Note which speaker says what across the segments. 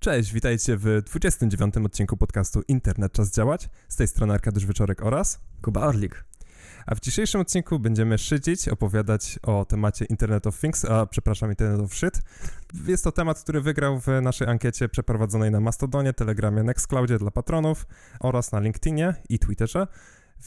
Speaker 1: Cześć, witajcie w 29. odcinku podcastu Internet Czas Działać. Z tej strony Arkadiusz Wieczorek oraz
Speaker 2: Kuba Orlik.
Speaker 1: A w dzisiejszym odcinku będziemy szydzić, opowiadać o temacie Internet of Things, a przepraszam, Internet of Shit. Jest to temat, który wygrał w naszej ankiecie przeprowadzonej na Mastodonie, Telegramie, Nextcloudzie dla patronów oraz na LinkedInie i Twitterze.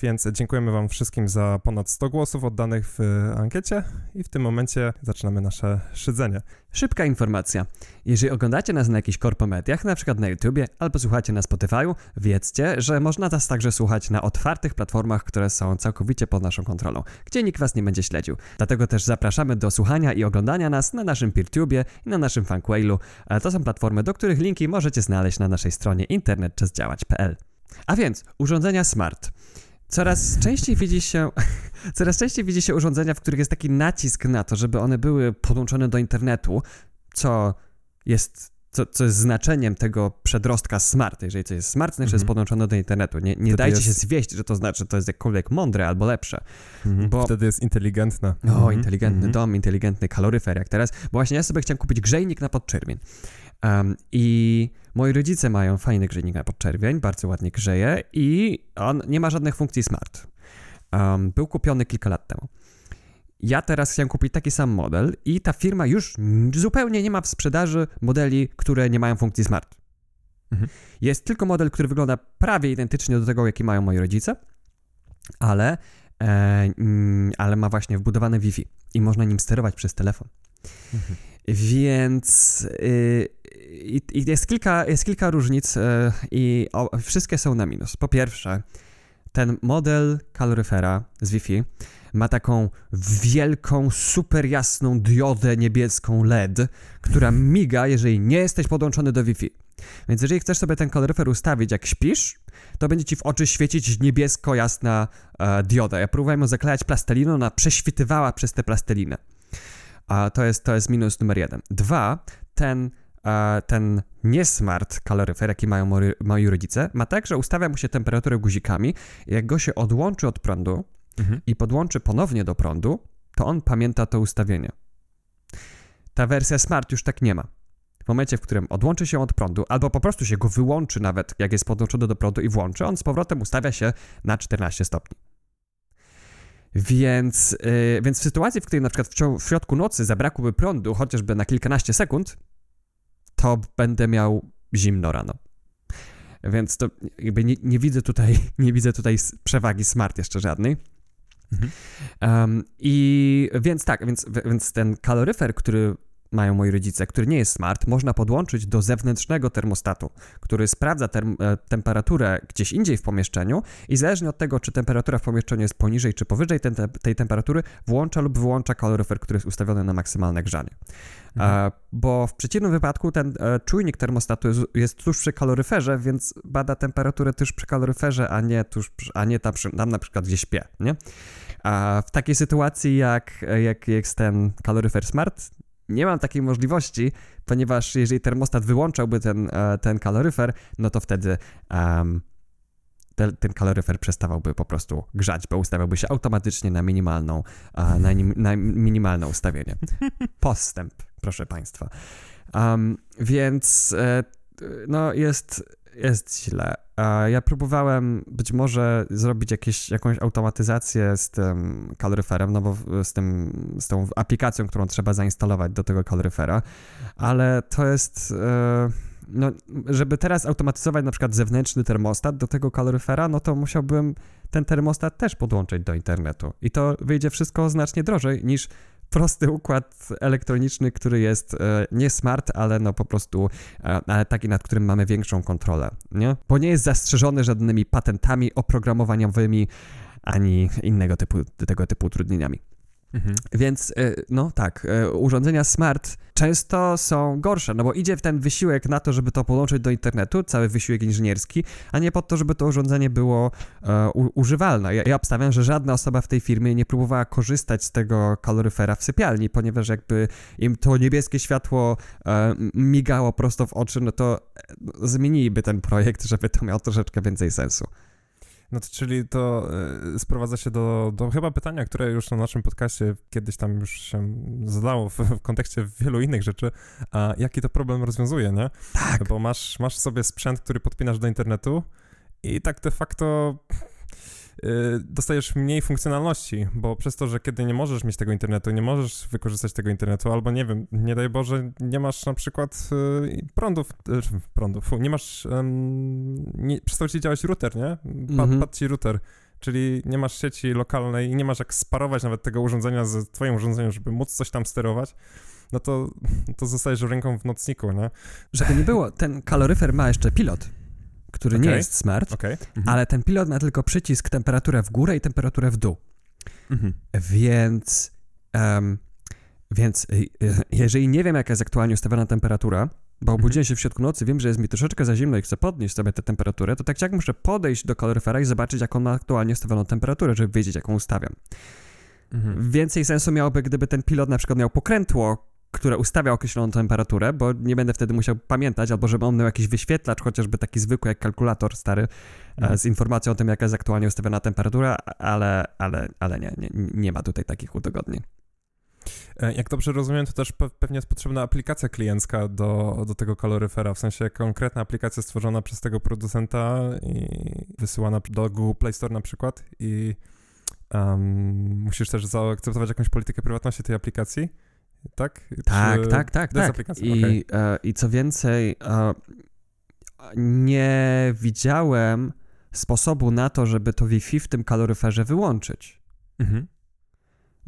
Speaker 1: Więc dziękujemy Wam wszystkim za ponad 100 głosów oddanych w ankiecie i w tym momencie zaczynamy nasze szydzenie.
Speaker 2: Szybka informacja. Jeżeli oglądacie nas na jakichś korpomediach, na przykład na YouTubie, albo słuchacie na Spotify'u, wiedzcie, że można nas także słuchać na otwartych platformach, które są całkowicie pod naszą kontrolą, gdzie nikt Was nie będzie śledził. Dlatego też zapraszamy do słuchania i oglądania nas na naszym PeerTubie i na naszym Funkwailu. To są platformy, do których linki możecie znaleźć na naszej stronie internetczasdziałać.pl. A więc urządzenia smart. Coraz częściej widzi się, coraz częściej widzi się urządzenia, w których jest taki nacisk na to, żeby one były podłączone do internetu, co jest co, co jest znaczeniem tego przedrostka smart. Jeżeli coś jest smart, znaczy mhm. jest podłączone do internetu. Nie, nie dajcie jest... się zwieść, że to znaczy, że to jest jakkolwiek mądre albo lepsze.
Speaker 1: Mhm. Bo... Wtedy jest inteligentne.
Speaker 2: O, mhm. inteligentny mhm. dom, inteligentny kaloryfer, jak teraz. Bo właśnie ja sobie chciałem kupić grzejnik na podczerwień. Um, I moi rodzice mają fajny grzejnik na podczerwień, bardzo ładnie grzeje i on nie ma żadnych funkcji smart. Um, był kupiony kilka lat temu. Ja teraz chciałem kupić taki sam model i ta firma już zupełnie nie ma w sprzedaży modeli, które nie mają funkcji smart. Mhm. Jest tylko model, który wygląda prawie identycznie do tego, jaki mają moi rodzice, ale, e, mm, ale ma właśnie wbudowane Wi-Fi i można nim sterować przez telefon. Mhm. Więc yy, jest, kilka, jest kilka różnic yy, i o, wszystkie są na minus. Po pierwsze, ten model kaloryfera z Wi-Fi ma taką wielką, super jasną diodę niebieską LED, która miga, jeżeli nie jesteś podłączony do Wi-Fi. Więc jeżeli chcesz sobie ten kaloryfer ustawić jak śpisz, to będzie ci w oczy świecić niebiesko-jasna e, dioda. Ja próbowałem ją zaklejać plasteliną, ona prześwitywała przez tę plastelinę. A to jest, to jest minus numer jeden. Dwa, ten, ten niesmart kaloryfer, jaki mają moi, moi rodzice, ma tak, że ustawia mu się temperaturę guzikami. Jak go się odłączy od prądu mhm. i podłączy ponownie do prądu, to on pamięta to ustawienie. Ta wersja smart już tak nie ma. W momencie, w którym odłączy się od prądu, albo po prostu się go wyłączy nawet, jak jest podłączony do prądu i włączy, on z powrotem ustawia się na 14 stopni. Więc, yy, więc w sytuacji, w której na przykład w, w środku nocy zabrakłoby prądu chociażby na kilkanaście sekund, to będę miał zimno rano. Więc to jakby nie, nie widzę tutaj, nie widzę tutaj przewagi smart jeszcze żadnej. Mhm. Um, I więc tak, więc, więc ten kaloryfer, który mają moi rodzice, który nie jest smart, można podłączyć do zewnętrznego termostatu, który sprawdza term e, temperaturę gdzieś indziej w pomieszczeniu i zależnie od tego, czy temperatura w pomieszczeniu jest poniżej czy powyżej te tej temperatury, włącza lub wyłącza kaloryfer, który jest ustawiony na maksymalne grzanie. Mhm. E, bo w przeciwnym wypadku ten e, czujnik termostatu jest, jest, tuż przy kaloryferze, więc bada temperaturę tuż przy kaloryferze, a nie, tuż, a nie tam, tam na przykład gdzie śpię, nie? A w takiej sytuacji, jak, jak jest ten kaloryfer smart, nie mam takiej możliwości, ponieważ jeżeli termostat wyłączałby ten, e, ten kaloryfer, no to wtedy um, te, ten kaloryfer przestawałby po prostu grzać, bo ustawiałby się automatycznie na minimalną, na, na minimalne ustawienie. Postęp, proszę Państwa. Um, więc e, no jest jest źle. Ja próbowałem być może zrobić jakieś, jakąś automatyzację z tym kaloryferem, no bo z, tym, z tą aplikacją, którą trzeba zainstalować do tego kaloryfera, ale to jest. E, no, żeby teraz automatyzować na przykład zewnętrzny termostat do tego kaloryfera, no to musiałbym ten termostat też podłączyć do internetu. I to wyjdzie wszystko znacznie drożej niż prosty układ elektroniczny, który jest e, nie smart, ale no po prostu e, ale taki, nad którym mamy większą kontrolę, nie? Bo nie jest zastrzeżony żadnymi patentami oprogramowaniowymi ani innego typu, tego typu utrudnieniami. Mhm. Więc e, no tak, e, urządzenia smart często są gorsze, no bo idzie w ten wysiłek na to, żeby to połączyć do internetu, cały wysiłek inżynierski, a nie po to, żeby to urządzenie było e, używalne. Ja, ja obstawiam, że żadna osoba w tej firmie nie próbowała korzystać z tego kaloryfera w sypialni, ponieważ jakby im to niebieskie światło e, migało prosto w oczy, no to zmieniliby ten projekt, żeby to miało troszeczkę więcej sensu.
Speaker 1: No to, czyli to y, sprowadza się do, do chyba pytania, które już na naszym podcaście kiedyś tam już się zadało w, w kontekście wielu innych rzeczy, a jaki to problem rozwiązuje, nie?
Speaker 2: Tak.
Speaker 1: Bo masz, masz sobie sprzęt, który podpinasz do internetu i tak de facto dostajesz mniej funkcjonalności, bo przez to, że kiedy nie możesz mieć tego internetu, nie możesz wykorzystać tego internetu, albo nie wiem, nie daj Boże, nie masz na przykład y, prądów, y, prądów, nie masz, nie, przestał ci działać router, nie? Pa,
Speaker 2: Mhm.
Speaker 1: Padł ci router, czyli nie masz sieci lokalnej i nie masz jak sparować nawet tego urządzenia z twoim urządzeniem, żeby móc coś tam sterować, no to, to zostajesz ręką w nocniku, nie?
Speaker 2: Żeby nie było, ten kaloryfer ma jeszcze pilot, który nie
Speaker 1: Okej.
Speaker 2: jest smart,
Speaker 1: Okej. Mhm.
Speaker 2: ale ten pilot ma tylko przycisk temperaturę w górę i temperaturę w dół.
Speaker 1: Mhm.
Speaker 2: Więc, em, więc y, y, jeżeli nie wiem, jaka jest aktualnie ustawiona temperatura, bo
Speaker 1: Mhm.
Speaker 2: obudziłem się w środku nocy, wiem, że jest mi troszeczkę za zimno i chcę podnieść sobie tę temperaturę, to tak jak muszę podejść do kaloryfera i zobaczyć, jaką ma aktualnie ustawioną temperaturę, żeby wiedzieć, jaką ustawiam.
Speaker 1: Mhm.
Speaker 2: Więcej sensu miałoby, gdyby ten pilot na przykład miał pokrętło, które ustawia określoną temperaturę, bo nie będę wtedy musiał pamiętać, albo żeby on miał jakiś wyświetlacz, chociażby taki zwykły jak kalkulator stary,
Speaker 1: Mhm.
Speaker 2: e, z informacją o tym, jaka jest aktualnie ustawiona temperatura, ale, ale, ale nie, nie, nie ma tutaj takich udogodnień.
Speaker 1: E, Jak dobrze rozumiem, to też pe- pewnie jest potrzebna aplikacja kliencka do, do tego kaloryfera, w sensie konkretna aplikacja stworzona przez tego producenta i wysyłana do Google Play Store na przykład i um, musisz też zaakceptować jakąś politykę prywatności tej aplikacji, tak?
Speaker 2: Tak,
Speaker 1: Czy-
Speaker 2: tak, tak, tak. I,
Speaker 1: okej.
Speaker 2: e, I co więcej, e, nie widziałem sposobu na to, żeby to Wi-Fi w tym kaloryferze wyłączyć.
Speaker 1: Mhm.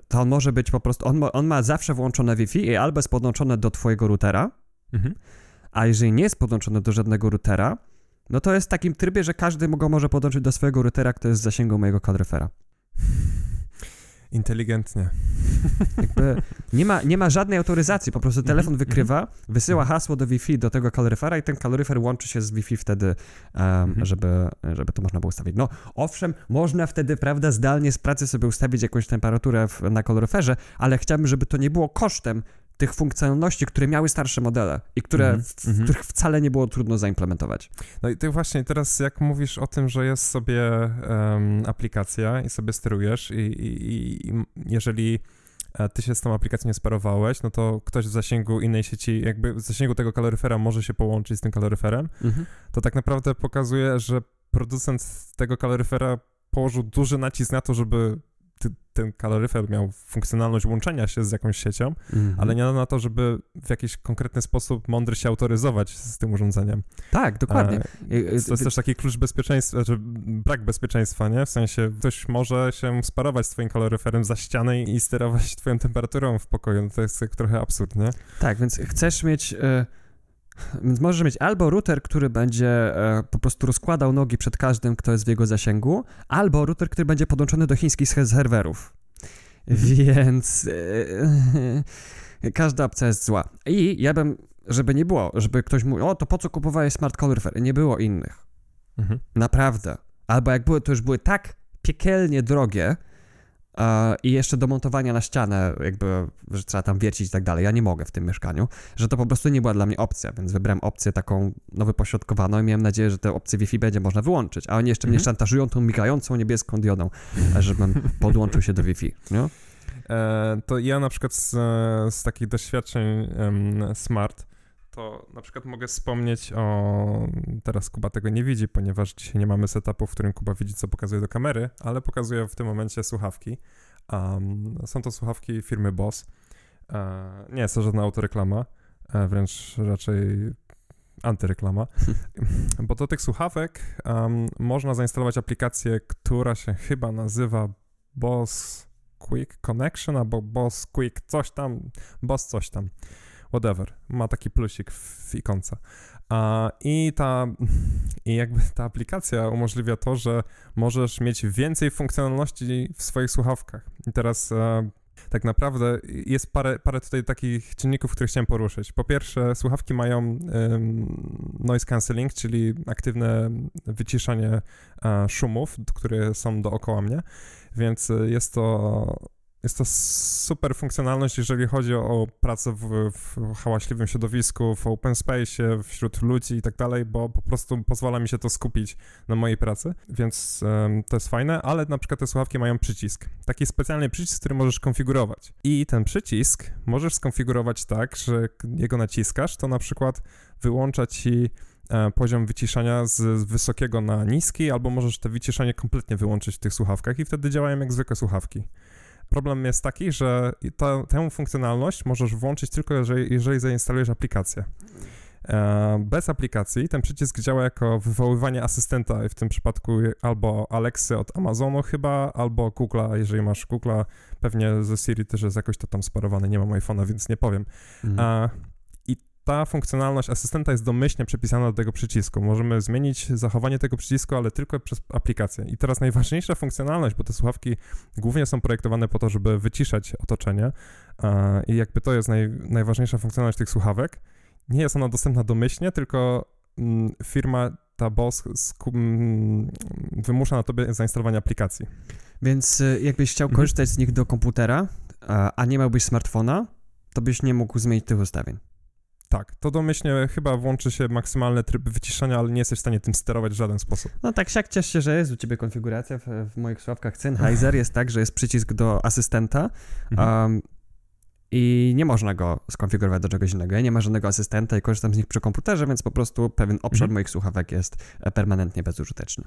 Speaker 2: To on może być po prostu, on, ma- on ma zawsze włączone Wi-Fi i albo jest podłączone do twojego routera,
Speaker 1: Mhm.
Speaker 2: a jeżeli nie jest podłączone do żadnego routera, no to jest w takim trybie, że każdy go może podłączyć do swojego routera, który jest w zasięgu mojego kaloryfera.
Speaker 1: Inteligentnie.
Speaker 2: Jakby nie, ma, nie ma żadnej autoryzacji, po prostu telefon
Speaker 1: Mhm,
Speaker 2: wykrywa, wysyła hasło do Wi-Fi do tego kaloryfera i ten kaloryfer łączy się z Wi-Fi wtedy,
Speaker 1: Mhm.
Speaker 2: żeby, żeby to można było ustawić. No owszem, można wtedy, prawda, zdalnie z pracy sobie ustawić jakąś temperaturę w, na kaloryferze, ale chciałbym, żeby to nie było kosztem tych funkcjonalności, które miały starsze modele i które,
Speaker 1: Mhm,
Speaker 2: w, w
Speaker 1: mhm.
Speaker 2: których wcale nie było trudno zaimplementować.
Speaker 1: No i ty właśnie teraz jak mówisz o tym, że jest sobie em, aplikacja i sobie sterujesz i, i, i jeżeli e, ty się z tą aplikacją nie sparowałeś, no to ktoś w zasięgu innej sieci, jakby w zasięgu tego kaloryfera może się połączyć z tym kaloryferem, to tak naprawdę pokazuje, że producent tego kaloryfera położył duży nacisk na to, żeby ten kaloryfer miał funkcjonalność łączenia się z jakąś siecią,
Speaker 2: Mhm.
Speaker 1: ale nie na to, żeby w jakiś konkretny sposób mądry się autoryzować z tym urządzeniem.
Speaker 2: Tak, dokładnie.
Speaker 1: E,
Speaker 2: Y, y,
Speaker 1: to jest też taki klucz bezpieczeństwa, znaczy brak bezpieczeństwa, nie? W sensie ktoś może się sparować z twoim kaloryferem za ścianę i sterować twoją temperaturą w pokoju. No to jest tak trochę absurd, nie?
Speaker 2: Tak, więc chcesz mieć. e, Więc możesz mieć albo router, który będzie e, po prostu rozkładał nogi przed każdym, kto jest w jego zasięgu, albo router, który będzie podłączony do chińskich se- serwerów. Więc e, każda opcja jest zła. I ja bym, żeby nie było, żeby ktoś mówił, o to po co kupowałeś smart calorifer? Nie było innych.
Speaker 1: Mhm.
Speaker 2: Naprawdę. Albo jak były, to już były tak piekielnie drogie i jeszcze do montowania na ścianę, jakby, że trzeba tam wiercić i tak dalej. Ja nie mogę w tym mieszkaniu, że to po prostu nie była dla mnie opcja, więc wybrałem opcję taką no, wypośrodkowaną i miałem nadzieję, że tę opcję Wi-Fi będzie można wyłączyć, a oni jeszcze mnie
Speaker 1: Mhm.
Speaker 2: szantażują tą migającą niebieską diodą, żebym podłączył się do Wi-Fi, nie?
Speaker 1: E, to ja na przykład z, z takich doświadczeń em, smart, to na przykład mogę wspomnieć o... Teraz Kuba tego nie widzi, ponieważ dzisiaj nie mamy setupu, w którym Kuba widzi, co pokazuje do kamery, ale pokazuje w tym momencie słuchawki. Um, są to słuchawki firmy Boss. E, nie jest to żadna autoreklama, e, wręcz raczej antyreklama. Bo do tych słuchawek em, można zainstalować aplikację, która się chyba nazywa Boss Quick Connection albo Boss Quick coś tam, Boss coś tam, whatever. Ma taki plusik w, ikonce. A, I ta, i jakby ta aplikacja umożliwia to, że możesz mieć więcej funkcjonalności w swoich słuchawkach. I teraz e, tak naprawdę jest parę, parę tutaj takich czynników, które chciałem poruszyć. Po pierwsze, słuchawki mają noise cancelling, czyli aktywne wyciszanie e, szumów, które są dookoła mnie, więc jest to jest to super funkcjonalność, jeżeli chodzi o pracę w, w hałaśliwym środowisku, w open space, wśród ludzi i tak dalej, bo po prostu pozwala mi się to skupić na mojej pracy, więc um, to jest fajne, ale na przykład te słuchawki mają przycisk. Taki specjalny przycisk, który możesz konfigurować. I ten przycisk możesz skonfigurować tak, że jego naciskasz, to na przykład wyłącza ci e, poziom wyciszania z wysokiego na niski, albo możesz to wyciszanie kompletnie wyłączyć w tych słuchawkach i wtedy działają jak zwykłe słuchawki. Problem jest taki, że to, tę funkcjonalność możesz włączyć tylko jeżeli, jeżeli zainstalujesz aplikację. E, bez aplikacji ten przycisk działa jako wywoływanie asystenta, w tym przypadku albo Alexy od Amazonu chyba, albo Google'a, jeżeli masz Google'a, pewnie ze Siri też jest jakoś to tam sparowane, nie mam iPhone'a, więc nie powiem. Mhm. Ta funkcjonalność asystenta jest domyślnie przypisana do tego przycisku. Możemy zmienić zachowanie tego przycisku, ale tylko przez aplikację. I teraz najważniejsza funkcjonalność, bo te słuchawki głównie są projektowane po to, żeby wyciszać otoczenie i jakby to jest naj, najważniejsza funkcjonalność tych słuchawek. Nie jest ona dostępna domyślnie, tylko mm, firma ta BOS mm, wymusza na tobie zainstalowanie aplikacji.
Speaker 2: Więc y, jakbyś chciał mhm. korzystać z nich do komputera, a nie miałbyś smartfona, to byś nie mógł zmienić tych ustawień.
Speaker 1: Tak, to domyślnie chyba włączy się maksymalny tryb wyciszenia, ale nie jesteś w stanie tym sterować w żaden sposób.
Speaker 2: No tak, siak ciesz się, że jest u ciebie konfiguracja. W, w moich sławkach Sennheiser jest tak, że jest przycisk do asystenta um, i nie można go skonfigurować do czegoś innego. Ja nie ma żadnego asystenta i korzystam z nich przy komputerze, więc po prostu pewien obszar mhm. moich słuchawek jest e, permanentnie bezużyteczny.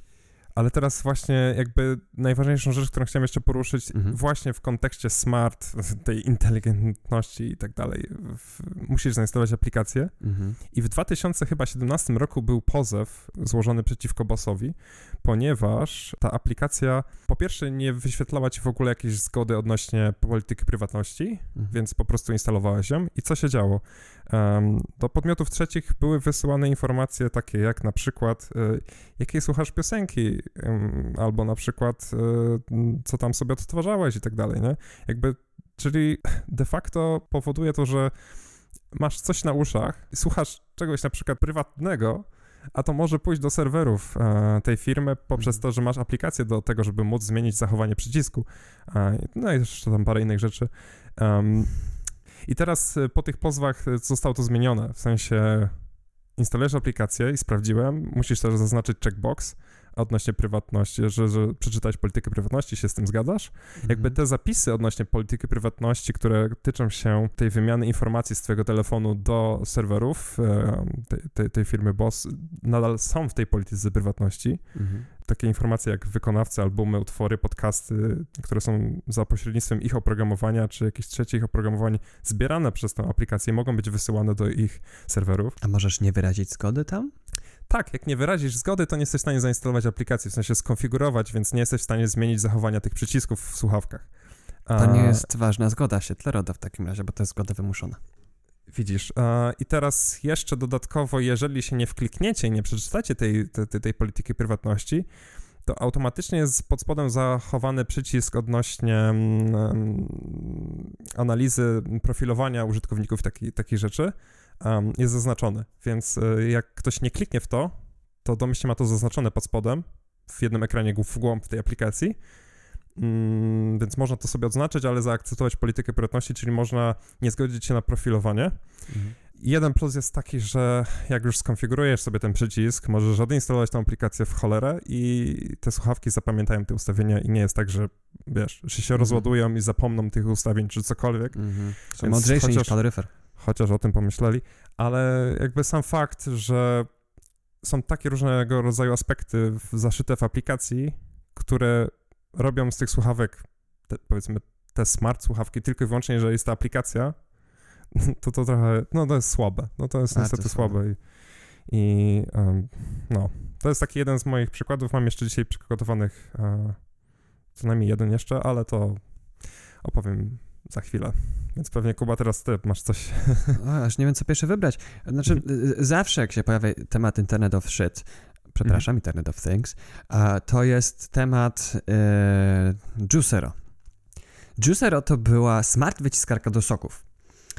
Speaker 1: Ale teraz właśnie jakby najważniejszą rzecz, którą chciałem jeszcze poruszyć, mhm. właśnie w kontekście smart, tej inteligentności i tak dalej, w, musisz zainstalować aplikację. Mhm. I w 2017 roku był pozew złożony przeciwko Bossowi, ponieważ ta aplikacja po pierwsze nie wyświetlała ci w ogóle jakiejś zgody odnośnie polityki prywatności, mhm. więc po prostu instalowałeś ją. I co się działo? Do podmiotów trzecich były wysyłane informacje takie jak na przykład, y, jakiej słuchasz piosenki, albo na przykład, y, co tam sobie odtwarzałeś i tak dalej, nie? Jakby, czyli de facto powoduje to, że masz coś na uszach, słuchasz czegoś na przykład prywatnego, a to może pójść do serwerów e, tej firmy poprzez mhm. to, że masz aplikację do tego, żeby móc zmienić zachowanie przycisku. E, no i jeszcze tam parę innych rzeczy. Um, I teraz e, po tych pozwach e, zostało to zmienione, w sensie instalujesz aplikację i sprawdziłem, musisz też zaznaczyć checkbox, odnośnie prywatności, że, że przeczytać politykę prywatności, się z tym zgadzasz? Mhm. Jakby te zapisy odnośnie polityki prywatności, które tyczą się tej wymiany informacji z twojego telefonu do serwerów e, tej, tej, tej firmy BOSS, nadal są w tej polityce prywatności. Mhm. Takie informacje jak wykonawcy, albumy, utwory, podcasty, które są za pośrednictwem ich oprogramowania, czy jakichś trzecich oprogramowań zbierane przez tę aplikację, mogą być wysyłane do ich serwerów.
Speaker 2: A możesz nie wyrazić zgody tam?
Speaker 1: Tak, jak nie wyrazisz zgody, to nie jesteś w stanie zainstalować aplikacji, w sensie skonfigurować, więc nie jesteś w stanie zmienić zachowania tych przycisków w słuchawkach.
Speaker 2: To nie jest ważna zgoda RODO w takim razie, bo to jest zgoda wymuszona.
Speaker 1: Widzisz. I teraz jeszcze dodatkowo, jeżeli się nie wklikniecie i nie przeczytacie tej, tej, tej polityki prywatności, to automatycznie jest pod spodem zachowany przycisk odnośnie um, analizy profilowania użytkowników takich taki rzeczy um, jest zaznaczony, więc y, jak ktoś nie kliknie w to, to domyślnie ma to zaznaczone pod spodem w jednym ekranie w głąb tej aplikacji, mm, więc można to sobie odznaczyć, ale zaakceptować politykę prywatności, czyli można nie zgodzić się na profilowanie. Mhm. Jeden plus jest taki, że jak już skonfigurujesz sobie ten przycisk, możesz odinstalować tę aplikację w cholerę i te słuchawki zapamiętają te ustawienia i nie jest tak, że wiesz, że się mhm. rozładują i zapomną tych ustawień czy cokolwiek. Mhm.
Speaker 2: Są mądrzejsi chociaż... niż kaloryfer
Speaker 1: chociaż o tym pomyśleli, ale jakby sam fakt, że są takie różnego rodzaju aspekty zaszyte w aplikacji, które robią z tych słuchawek, te, powiedzmy, te smart słuchawki tylko i wyłącznie, jeżeli jest ta aplikacja, to to trochę, no to jest słabe. No to jest A, niestety to słabe. słabe. I, i um, no, to jest taki jeden z moich przykładów. Mam jeszcze dzisiaj przygotowanych uh, co najmniej jeden jeszcze, ale to opowiem za chwilę. Więc pewnie Kuba teraz ty masz coś.
Speaker 2: O, aż nie wiem, co pierwsze wybrać. Znaczy, mhm. y, zawsze jak się pojawia temat Internet of Shit, przepraszam, mhm. Internet of Things, to jest temat e, Juicero. Juicero to była smart wyciskarka do soków,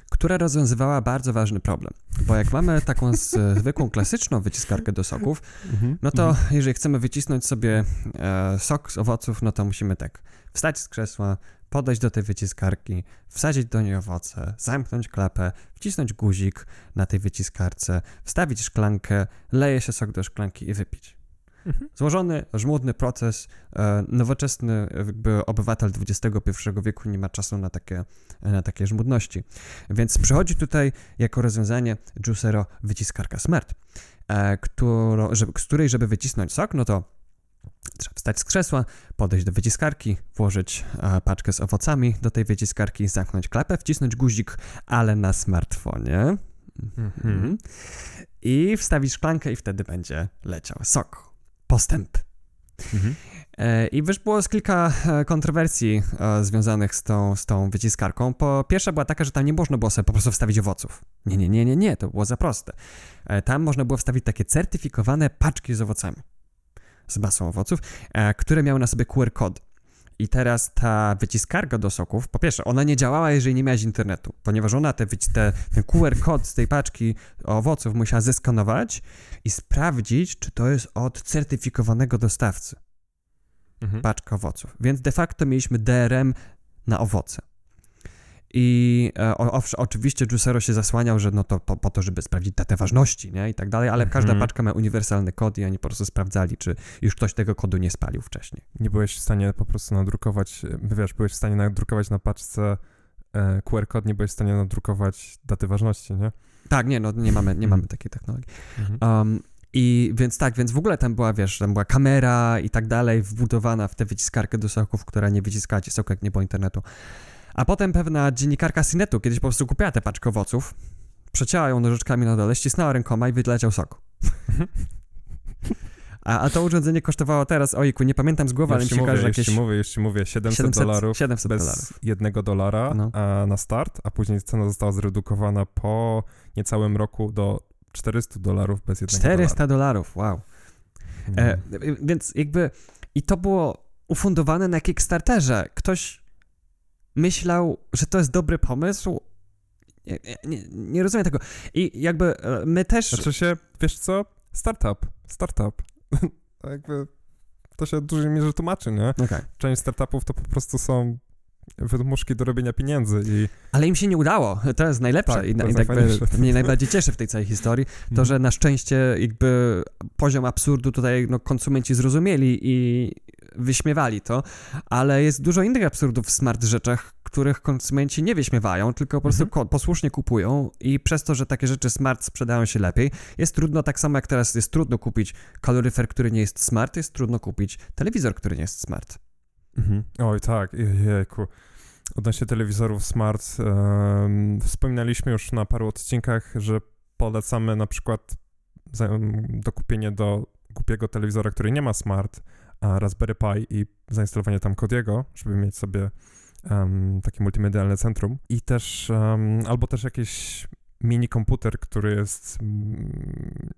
Speaker 2: która rozwiązywała bardzo ważny problem. Bo jak mamy taką zwykłą, klasyczną wyciskarkę do soków, mhm. no to jeżeli chcemy wycisnąć sobie e, sok z owoców, no to musimy tak wstać z krzesła, podejść do tej wyciskarki, wsadzić do niej owoce, zamknąć klapę, wcisnąć guzik na tej wyciskarce, wstawić szklankę, leje się sok do szklanki i wypić.
Speaker 1: Mhm.
Speaker 2: Złożony, żmudny proces, e, nowoczesny jakby obywatel XXI wieku nie ma czasu na takie, na takie żmudności. Więc przychodzi tutaj jako rozwiązanie Juicero wyciskarka Smart, e, którą, żeby, z której, żeby wycisnąć sok, no to Trzeba wstać z krzesła, podejść do wyciskarki, włożyć e, paczkę z owocami do tej wyciskarki, zamknąć klapę, wcisnąć guzik, ale na smartfonie. Mhm. I wstawić szklankę i wtedy będzie leciał sok. Postęp.
Speaker 1: Mhm.
Speaker 2: E, I wiesz, było z kilka e, kontrowersji e, związanych z tą, z tą wyciskarką. Po pierwsza była taka, że tam nie można było sobie po prostu wstawić owoców. Nie, nie, nie, nie, nie, to było za proste. Tam można było wstawić takie certyfikowane paczki z owocami, z masą owoców, e, które miały na sobie QR kod. I teraz ta wyciskarka do soków, po pierwsze, ona nie działała, jeżeli nie miałeś internetu, ponieważ ona te, te, ten QR kod z tej paczki owoców musiała zeskanować i sprawdzić, czy to jest od certyfikowanego dostawcy
Speaker 1: Mhm.
Speaker 2: paczka owoców. Więc de facto mieliśmy DRM na owoce. I e, o, oczywiście Juicero się zasłaniał, że no to po, po to, żeby sprawdzić datę ważności, nie? I tak dalej, ale każda
Speaker 1: Mhm.
Speaker 2: paczka ma uniwersalny kod i oni po prostu sprawdzali, czy już ktoś tego kodu nie spalił wcześniej.
Speaker 1: Nie byłeś w stanie po prostu nadrukować, e, wiesz, byłeś w stanie nadrukować na paczce e, QR kod, nie byłeś w stanie nadrukować daty ważności, nie?
Speaker 2: Tak, nie, no nie mamy, nie mamy takiej technologii. Um, I więc tak, więc w ogóle tam była, wiesz, tam była kamera i tak dalej wbudowana w tę wyciskarkę do soków, która nie wyciskała ci soku, jak nie było internetu. A potem pewna dziennikarka Cinetu kiedyś po prostu kupiła tę paczkę owoców, przecięła ją nożyczkami na dole, ścisnęła rękoma i wyleciał sok. A, a to urządzenie kosztowało teraz, ojku, nie pamiętam z głowy, ale mi się
Speaker 1: mówię,
Speaker 2: kojarzy, jakieś
Speaker 1: ci mówię, ci mówię, 700,
Speaker 2: 700
Speaker 1: dolarów
Speaker 2: 700
Speaker 1: bez
Speaker 2: dolarów.
Speaker 1: jednego dolara
Speaker 2: No.
Speaker 1: a, na start, a później cena została zredukowana po niecałym roku do 400 dolarów bez jednego
Speaker 2: 400 dolarów, wow. E, więc jakby i to było ufundowane na Kickstarterze. Ktoś myślał, że to jest dobry pomysł. Nie, nie, nie rozumiem tego. I jakby e, my też.
Speaker 1: Znaczy się, wiesz co? Startup, startup. To jakby to się w dużej mierze tłumaczy, nie?
Speaker 2: Okej.
Speaker 1: Część startupów to po prostu są wydmuszki do robienia pieniędzy i
Speaker 2: Ale im się nie udało. To jest najlepsze.
Speaker 1: Tak,
Speaker 2: I,
Speaker 1: to
Speaker 2: i
Speaker 1: najfajniejsze.
Speaker 2: mnie najbardziej cieszy w tej całej historii. To, że na szczęście jakby poziom absurdu tutaj no, konsumenci zrozumieli i wyśmiewali to, ale jest dużo innych absurdów w smart rzeczach, których konsumenci nie wyśmiewają, tylko po prostu
Speaker 1: Mhm.
Speaker 2: posłusznie kupują i przez to, że takie rzeczy smart sprzedają się lepiej, jest trudno, tak samo jak teraz jest trudno kupić kaloryfer, który nie jest smart, jest trudno kupić telewizor, który nie jest smart.
Speaker 1: Mhm. Oj, tak, jejku. Odnośnie telewizorów smart, em, wspominaliśmy już na paru odcinkach, że polecamy na przykład dokupienie do głupiego telewizora, który nie ma smart, a Raspberry Pi i zainstalowanie tam Kodiego, żeby mieć sobie em, takie multimedialne centrum. I też, em, albo też jakiś mini komputer, który jest mm,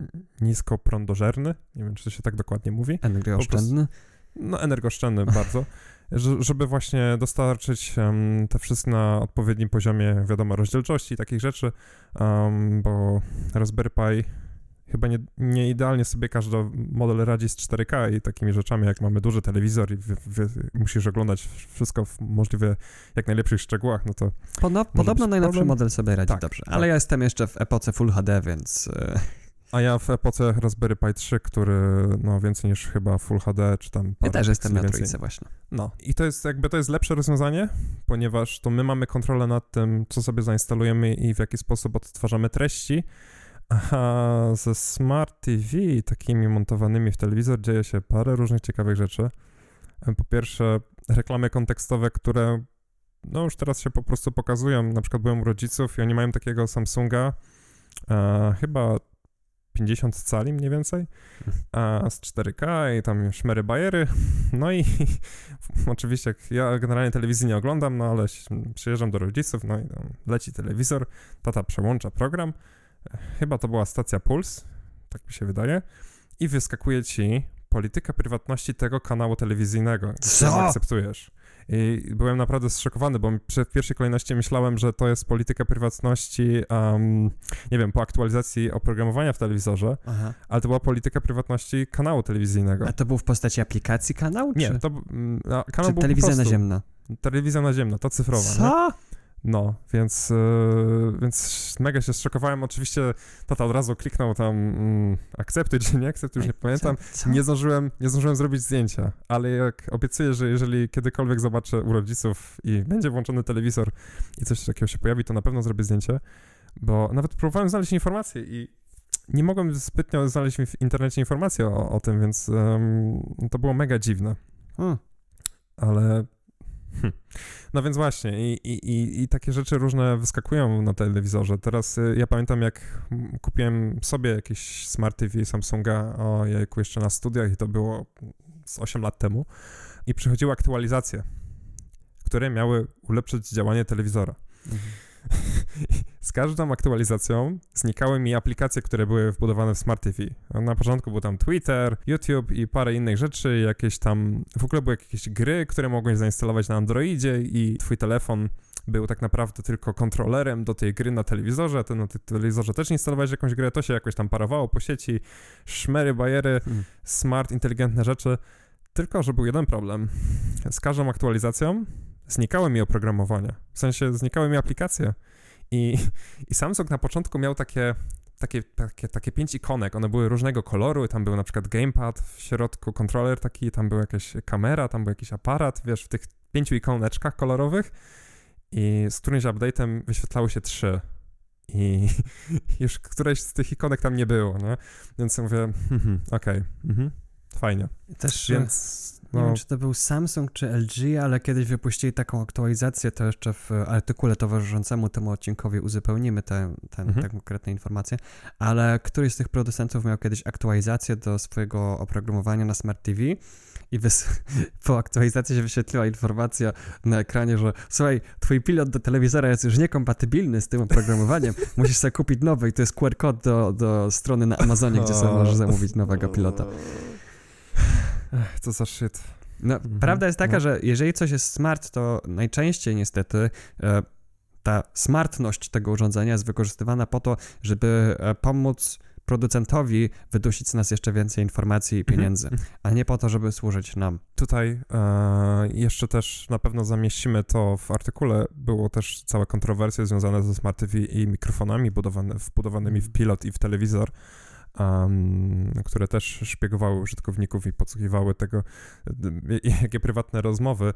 Speaker 1: nisko prądożerny, nie wiem, czy to się tak dokładnie mówi,
Speaker 2: Energooszczędny.
Speaker 1: No, energooszczędny bardzo, że- żeby właśnie dostarczyć em, te wszystkie na odpowiednim poziomie, wiadomo, rozdzielczości i takich rzeczy, em, bo Raspberry Pi chyba nie, nie idealnie sobie każdy model radzi z 4K i takimi rzeczami, jak mamy duży telewizor i musisz oglądać wszystko w możliwie jak najlepszych szczegółach, no to
Speaker 2: podobno
Speaker 1: być
Speaker 2: najnowszy
Speaker 1: problem.
Speaker 2: model sobie radzi
Speaker 1: Tak,
Speaker 2: dobrze,
Speaker 1: tak.
Speaker 2: ale ja jestem jeszcze w epoce Full HD, więc e,
Speaker 1: a ja w epoce Raspberry Pi 3, który no więcej niż chyba Full HD, czy tam
Speaker 2: ja też jestem na trójce właśnie.
Speaker 1: No. I to jest jakby to jest lepsze rozwiązanie, ponieważ to my mamy kontrolę nad tym, co sobie zainstalujemy i w jaki sposób odtwarzamy treści, a ze Smart TV takimi montowanymi w telewizor dzieje się parę różnych ciekawych rzeczy. Po pierwsze reklamy kontekstowe, które no już teraz się po prostu pokazują, na przykład byłem u rodziców i oni mają takiego Samsunga, e, chyba 50 cali mniej więcej, a z 4K i tam szmery bajery, no i oczywiście jak ja generalnie telewizji nie oglądam, no ale przyjeżdżam do rodziców, no i tam leci telewizor, tata przełącza program, e, chyba to była stacja Puls, tak mi się wydaje, i wyskakuje ci polityka prywatności tego kanału telewizyjnego,
Speaker 2: Co?
Speaker 1: akceptujesz. I byłem naprawdę zszokowany, bo w pierwszej kolejności myślałem, że to jest polityka prywatności, um, nie wiem, po aktualizacji oprogramowania w telewizorze,
Speaker 2: Aha.
Speaker 1: ale to była polityka prywatności kanału telewizyjnego.
Speaker 2: A to był w postaci aplikacji kanał?
Speaker 1: Nie,
Speaker 2: czy,
Speaker 1: to mm, a, kanał
Speaker 2: czy
Speaker 1: był
Speaker 2: telewizja naziemna?
Speaker 1: telewizja naziemna, to cyfrowa. Nie? No, więc, yy, więc mega się zszokowałem. Oczywiście tata od razu kliknął tam mm, akceptuj czy nie akceptuj, już nie pamiętam. Nie zdążyłem, nie zdążyłem zrobić zdjęcia, ale jak obiecuję, że jeżeli kiedykolwiek zobaczę u rodziców i będzie włączony telewizor i coś takiego się pojawi, to na pewno zrobię zdjęcie, bo nawet próbowałem znaleźć informacje i nie mogłem zbytnio znaleźć w internecie informacji o, o tym, więc um, to było mega dziwne.
Speaker 2: Hmm.
Speaker 1: Ale. Hm. No więc właśnie, i, i, i, takie rzeczy różne wyskakują na telewizorze. Teraz y, ja pamiętam, jak kupiłem sobie jakieś Smart TV Samsunga, o jajku, jeszcze na studiach, i to było z 8 lat temu, i przychodziły aktualizacje, które miały ulepszyć działanie telewizora.
Speaker 2: Mhm.
Speaker 1: Z każdą aktualizacją znikały mi aplikacje, które były wbudowane w Smart TV. Na początku był tam Twitter, YouTube i parę innych rzeczy, jakieś tam, w ogóle były jakieś gry, które mogłeś zainstalować na Androidzie i twój telefon był tak naprawdę tylko kontrolerem do tej gry na telewizorze, ty na tym telewizorze też instalowałeś jakąś grę, to się jakoś tam parowało po sieci, szmery, bajery,
Speaker 2: Hmm.
Speaker 1: smart, inteligentne rzeczy. Tylko, że był jeden problem. Z każdą aktualizacją znikały mi oprogramowania. W sensie znikały mi aplikacje. I, i Samsung na początku miał takie, takie, takie, takie pięć ikonek. One były różnego koloru. Tam był na przykład gamepad w środku, kontroler taki, tam była jakaś kamera, tam był jakiś aparat, wiesz, w tych pięciu ikoneczkach kolorowych. I z którymś update'em wyświetlały się trzy. I już któreś z tych ikonek tam nie było, nie? Więc mówię, mhm, okej, mhm, fajnie.
Speaker 2: Też
Speaker 1: Więc
Speaker 2: Nie
Speaker 1: no,
Speaker 2: wiem, czy to był Samsung czy LG, ale kiedyś wypuścili taką aktualizację, to jeszcze w artykule towarzyszącemu temu odcinkowi uzupełnimy te, te,
Speaker 1: Mhm.
Speaker 2: te konkretne informacje, ale któryś z tych producentów miał kiedyś aktualizację do swojego oprogramowania na Smart TV i wys- po aktualizacji się wyświetliła informacja na ekranie, że słuchaj, twój pilot do telewizora jest już niekompatybilny z tym oprogramowaniem, musisz sobie kupić nowy i to jest QR kod do, do strony na Amazonie, gdzie sobie możesz zamówić nowego pilota.
Speaker 1: Ech, co za shit.
Speaker 2: No,
Speaker 1: Mhm,
Speaker 2: Prawda jest taka,
Speaker 1: no.
Speaker 2: że jeżeli coś jest smart, to najczęściej niestety e, ta smartność tego urządzenia jest wykorzystywana po to, żeby e, pomóc producentowi wydusić z nas jeszcze więcej informacji i pieniędzy,
Speaker 1: Mhm.
Speaker 2: a nie po to, żeby służyć nam.
Speaker 1: Tutaj e, jeszcze też na pewno zamieścimy to w artykule. Było też całe kontrowersje związane ze Smart TV i mikrofonami budowane, wbudowanymi w pilot i w telewizor, em, które też szpiegowały użytkowników i podsłuchiwały tego, e, jakie prywatne rozmowy.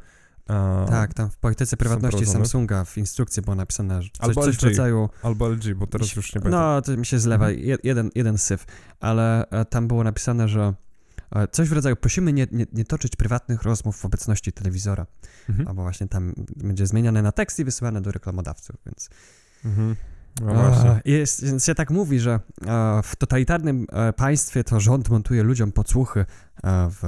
Speaker 1: e,
Speaker 2: tak, tam w polityce prywatności. Samsunga w instrukcji było napisane, że coś,
Speaker 1: Albo
Speaker 2: coś w
Speaker 1: LG.
Speaker 2: rodzaju...
Speaker 1: Albo LG, bo teraz już nie będę.
Speaker 2: No, to mi się zlewa,
Speaker 1: Mhm.
Speaker 2: je, jeden, jeden syf, ale e, tam było napisane, że e, coś w rodzaju prosimy nie, nie, nie toczyć prywatnych rozmów w obecności telewizora.
Speaker 1: Mhm.
Speaker 2: albo właśnie tam będzie zmieniane na tekst i wysyłane do reklamodawców, więc...
Speaker 1: Mhm. No właśnie.
Speaker 2: E, jest, więc się tak mówi, że e, w totalitarnym e, państwie to rząd montuje ludziom podsłuchy w,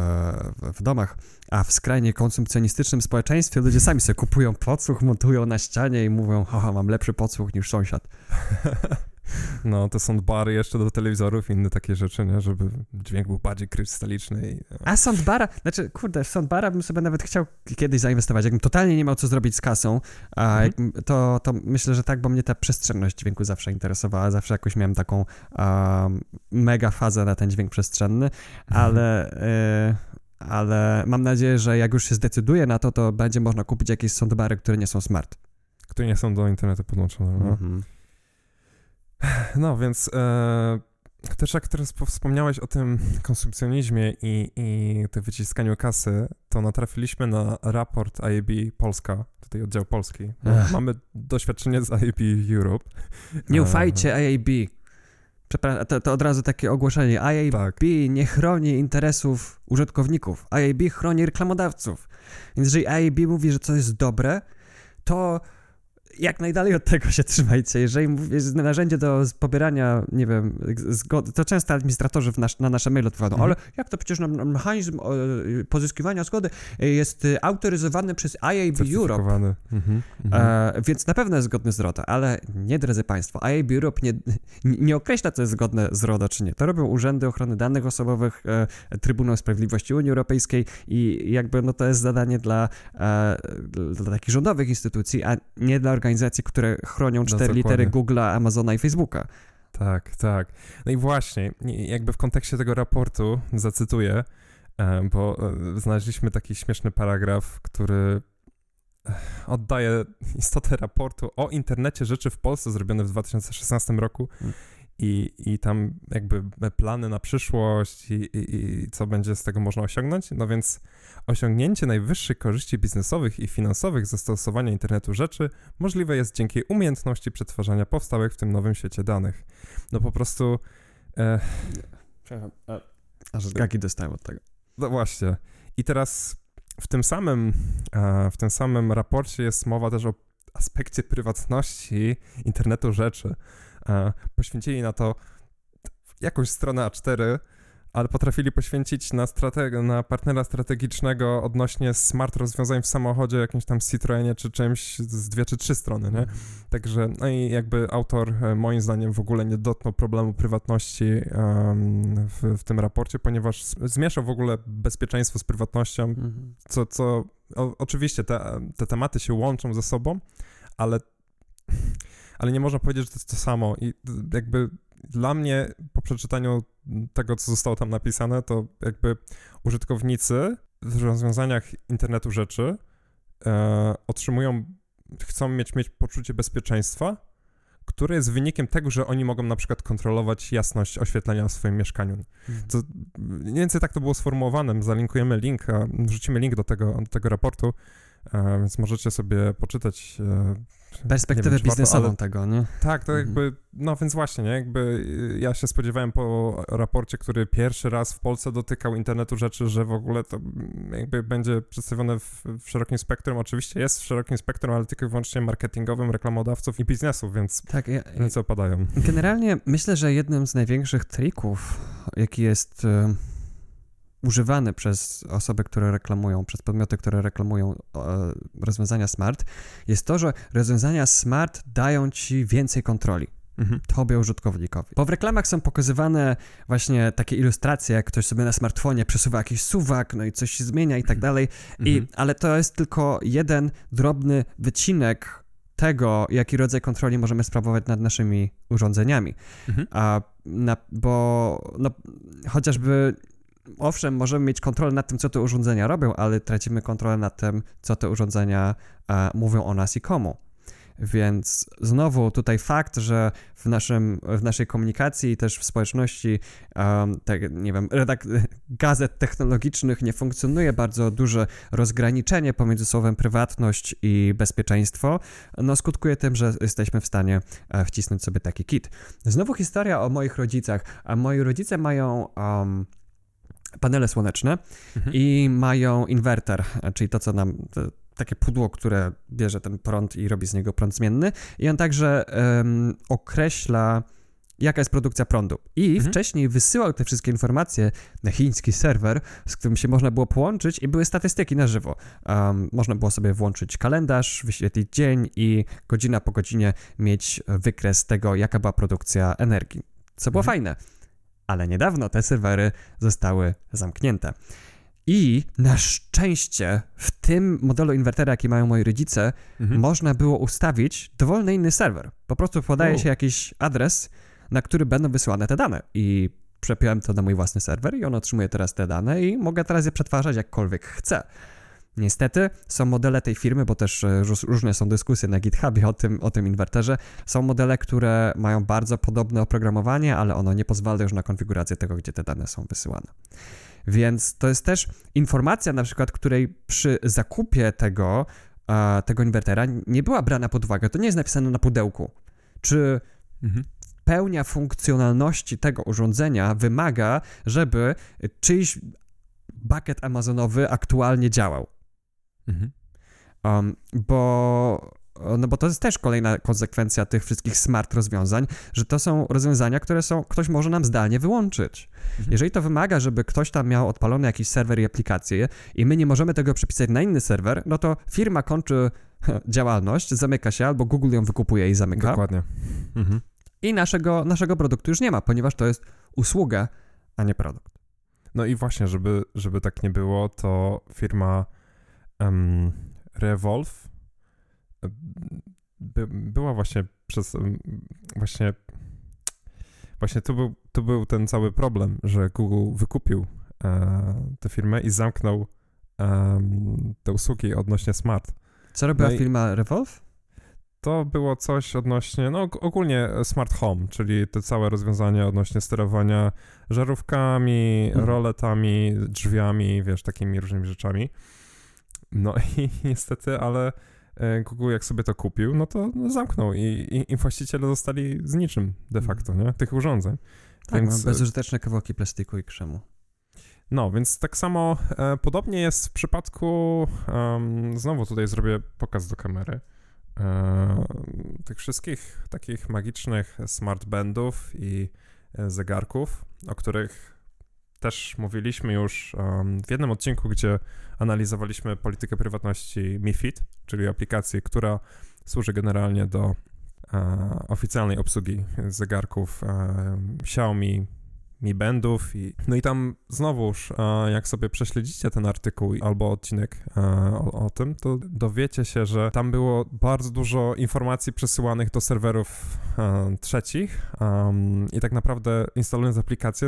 Speaker 2: w, w domach, a w skrajnie konsumpcjonistycznym społeczeństwie ludzie sami sobie kupują podsłuch, montują na ścianie i mówią, haha, mam lepszy podsłuch niż sąsiad.
Speaker 1: No, to są bary jeszcze do telewizorów, inne takie rzeczy, nie? Żeby dźwięk był bardziej krystaliczny i...
Speaker 2: A soundbara, znaczy, kurde, soundbara bym sobie nawet chciał kiedyś zainwestować. Jakbym totalnie nie miał co zrobić z kasą, a
Speaker 1: Mhm.
Speaker 2: to, to myślę, że tak, bo mnie ta przestrzenność dźwięku zawsze interesowała. Zawsze jakoś miałem taką mega fazę na ten dźwięk przestrzenny,
Speaker 1: Mhm.
Speaker 2: ale, y, ale mam nadzieję, że jak już się zdecyduję na to, to będzie można kupić jakieś soundbary, które nie są smart.
Speaker 1: Które nie są do internetu podłączone. No.
Speaker 2: Mhm.
Speaker 1: No, więc e, też jak teraz po- wspomniałeś o tym konsumpcjonizmie i, i tym wyciskaniu kasy, to natrafiliśmy na raport IAB Polska, tutaj oddział polski.
Speaker 2: Ech.
Speaker 1: Mamy doświadczenie z IAB Europe.
Speaker 2: Nie
Speaker 1: E,
Speaker 2: ufajcie IAB. Przepraszam, to, to od razu takie ogłoszenie. IAB
Speaker 1: Tak.
Speaker 2: nie chroni interesów użytkowników. IAB chroni reklamodawców. Więc jeżeli IAB mówi, że coś jest dobre, to jak najdalej od tego się trzymajcie. Jeżeli jest narzędzie do pobierania, nie wiem, zgody, to często administratorzy w nasz, na nasze maile odpowiadają,
Speaker 1: Mhm.
Speaker 2: ale jak to przecież mechanizm e, pozyskiwania zgody e, jest autoryzowany przez IAB Europe.
Speaker 1: Mhm. Mhm.
Speaker 2: E, więc na pewno jest zgodny z RODO, ale nie, drodzy Państwo, IAB Europe nie, nie określa, co jest zgodne z RODO, czy nie. To robią urzędy ochrony danych osobowych, e, Trybunał Sprawiedliwości Unii Europejskiej i jakby no to jest zadanie dla, e, dla takich rządowych instytucji, a nie dla organizacji, które chronią cztery
Speaker 1: dokładnie.
Speaker 2: litery Google'a, Amazona i Facebooka.
Speaker 1: Tak, tak. No i właśnie, jakby w kontekście tego raportu zacytuję, e, bo e, znaleźliśmy taki śmieszny paragraf, który oddaje istotę raportu o internecie rzeczy w Polsce zrobiony w 2016 roku. I, i tam jakby plany na przyszłość i, i, i, co będzie z tego można osiągnąć. No więc osiągnięcie najwyższych korzyści biznesowych i finansowych ze stosowania internetu rzeczy możliwe jest dzięki umiejętności przetwarzania powstałych w tym nowym świecie danych. No po prostu...
Speaker 2: E, Przepraszam, aż gaki dostałem od tego.
Speaker 1: No właśnie. I teraz w tym samym, e, w tym samym raporcie jest mowa też o aspekcie prywatności internetu rzeczy. E, poświęcili na to jakąś stronę A4, ale potrafili poświęcić na, strateg- na partnera strategicznego odnośnie smart rozwiązań w samochodzie, jakimś tam Citroenie czy czymś z dwie czy trzy strony, nie? Mhm. Także, no i jakby autor e, moim zdaniem w ogóle nie dotknął problemu prywatności um, w, w, tym raporcie, ponieważ zmieszał w ogóle bezpieczeństwo z prywatnością, mhm. co, co o, oczywiście te, te tematy się łączą ze sobą, ale ale nie można powiedzieć, że to jest to samo. I jakby dla mnie po przeczytaniu tego, co zostało tam napisane, to jakby użytkownicy w rozwiązaniach internetu rzeczy e, otrzymują, chcą mieć, mieć poczucie bezpieczeństwa, które jest wynikiem tego, że oni mogą na przykład kontrolować jasność oświetlenia w swoim mieszkaniu. Mhm. To, mniej więcej tak to było sformułowane. Zalinkujemy link, wrzucimy link do tego, do tego raportu, e, więc możecie sobie poczytać e,
Speaker 2: Perspektywę wiem, biznesową ale... tego, nie?
Speaker 1: Tak, to mhm. jakby, no więc właśnie, nie, jakby y, ja się spodziewałem po raporcie, który pierwszy raz w Polsce dotykał internetu rzeczy, że w ogóle to mm, jakby będzie przedstawione w, w szerokim spektrum, oczywiście jest w szerokim spektrum, ale tylko i wyłącznie marketingowym, reklamodawców i biznesów, więc tak, ja, ręce opadają.
Speaker 2: Generalnie myślę, że jednym z największych trików, jaki jest... Y używany przez osoby, które reklamują, przez podmioty, które reklamują e, rozwiązania smart, jest to, że rozwiązania smart dają ci więcej kontroli. Mhm. Tobie użytkownikowi. Bo w reklamach są pokazywane właśnie takie ilustracje, jak ktoś sobie na smartfonie przesuwa jakiś suwak, no i coś się zmienia i tak mhm. dalej. I, mhm. ale to jest tylko jeden drobny wycinek tego, jaki rodzaj kontroli możemy sprawować nad naszymi urządzeniami. Mhm. A na, bo no, chociażby owszem, możemy mieć kontrolę nad tym, co te urządzenia robią, ale tracimy kontrolę nad tym, co te urządzenia e, mówią o nas i komu. Więc znowu tutaj fakt, że w, naszym, w naszej komunikacji i też w społeczności, um, tak, nie wiem, redak- gazet technologicznych nie funkcjonuje bardzo duże rozgraniczenie pomiędzy słowem prywatność i bezpieczeństwo, no skutkuje tym, że jesteśmy w stanie e, wcisnąć sobie taki kit. Znowu historia o moich rodzicach. A moi rodzice mają um, panele słoneczne mhm. i mają inwerter, czyli to, co nam takie pudło, które bierze ten prąd i robi z niego prąd zmienny. I on także um, określa, jaka jest produkcja prądu. I mhm. wcześniej wysyłał te wszystkie informacje na chiński serwer, z którym się można było połączyć i były statystyki na żywo. Um, można było sobie włączyć kalendarz, wyświetlić dzień i godzina po godzinie mieć wykres tego, jaka była produkcja energii. Co było mhm. fajne ale niedawno te serwery zostały zamknięte. I na szczęście w tym modelu inwertera, jaki mają moi rodzice, mhm. można było ustawić dowolny inny serwer. Po prostu podaje się jakiś adres, na który będą wysyłane te dane. I przepiąłem to na mój własny serwer i on otrzymuje teraz te dane i mogę teraz je przetwarzać jakkolwiek chcę. Niestety są modele tej firmy, bo też e, różne są dyskusje na GitHubie o tym, o tym inwerterze. Są modele, które mają bardzo podobne oprogramowanie, ale ono nie pozwala już na konfigurację tego, gdzie te dane są wysyłane. Więc to jest też informacja, na przykład, której przy zakupie tego, tego inwertera nie była brana pod uwagę. To nie jest napisane na pudełku. Czy mhm pełnia funkcjonalności tego urządzenia wymaga, żeby czyjś bucket amazonowy aktualnie działał. Mhm. Um, bo no bo to jest też kolejna konsekwencja tych wszystkich smart rozwiązań, że to są rozwiązania, które są, ktoś może nam zdalnie wyłączyć. Mhm. Jeżeli to wymaga, żeby ktoś tam miał odpalony jakiś serwer i aplikację i my nie możemy tego przepisać na inny serwer, no to firma kończy działalność, zamyka się albo Google ją wykupuje i zamyka.
Speaker 1: Dokładnie. Mhm.
Speaker 2: I naszego, naszego produktu już nie ma, ponieważ to jest usługa, a nie produkt.
Speaker 1: No i właśnie, żeby, żeby tak nie było, to firma um, Revolve by, była właśnie przez właśnie właśnie tu był, tu był ten cały problem, że Google wykupił e, tę firmę i zamknął e, te usługi odnośnie smart.
Speaker 2: Co robiła
Speaker 1: No
Speaker 2: firma Revolve?
Speaker 1: To było coś odnośnie, no og- ogólnie smart home, czyli te całe rozwiązania odnośnie sterowania żarówkami,
Speaker 2: Mhm.
Speaker 1: roletami, drzwiami, wiesz, takimi różnymi rzeczami. No i niestety, ale e, Google jak sobie to kupił, no to zamknął i, i, i właściciele zostali z niczym de facto, nie? Tych urządzeń.
Speaker 2: Tak,
Speaker 1: Więc,
Speaker 2: mam bezużyteczne kawałki plastiku i krzemu.
Speaker 1: No, więc tak samo e, podobnie jest w przypadku, em, znowu tutaj zrobię pokaz do kamery, e, tych wszystkich takich magicznych smartbandów i e, zegarków, o których też mówiliśmy już em, w jednym odcinku, gdzie analizowaliśmy politykę prywatności MiFID, czyli aplikacji, która służy generalnie do e, oficjalnej obsługi zegarków e, Xiaomi, Mi Bandów i no i tam znowuż, e, jak sobie prześledzicie ten artykuł albo odcinek e, o, o tym, to dowiecie się, że tam było bardzo dużo informacji przesyłanych do serwerów e, trzecich. I tak naprawdę instalując aplikację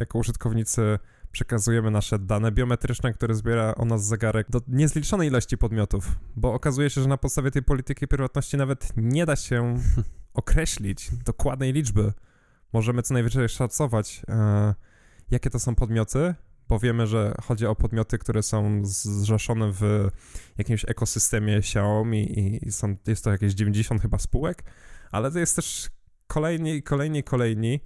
Speaker 1: jako użytkownicy przekazujemy nasze dane biometryczne, które zbiera o nas zegarek do niezliczonej ilości podmiotów, bo okazuje się, że na podstawie tej polityki prywatności nawet nie da się określić dokładnej liczby. Możemy co najwyżej szacować, e, jakie to są podmioty, bo wiemy, że chodzi o podmioty, które są zrzeszone w jakimś ekosystemie Xiaomi i, i są, jest to jakieś 90 chyba spółek, ale to jest też kolejni, kolejni, kolejni,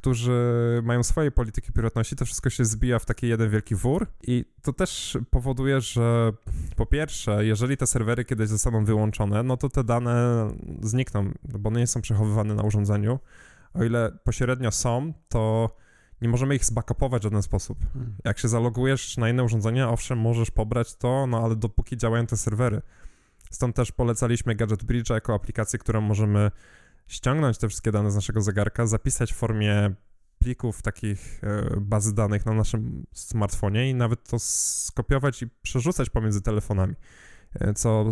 Speaker 1: którzy mają swoje polityki prywatności, to wszystko się zbija w taki jeden wielki wór i to też powoduje, że po pierwsze, jeżeli te serwery kiedyś zostaną wyłączone, no to te dane znikną, bo one nie są przechowywane na urządzeniu. O ile pośrednio są, to nie możemy ich zbackupować w żaden sposób.
Speaker 2: Hmm.
Speaker 1: Jak się zalogujesz na inne urządzenie, owszem, możesz pobrać to, no ale dopóki działają te serwery. Stąd też polecaliśmy Gadget Bridge jako aplikację, którą możemy ściągnąć te wszystkie dane z naszego zegarka, zapisać w formie plików takich e, bazy danych na naszym smartfonie i nawet to skopiować i przerzucać pomiędzy telefonami. E, Co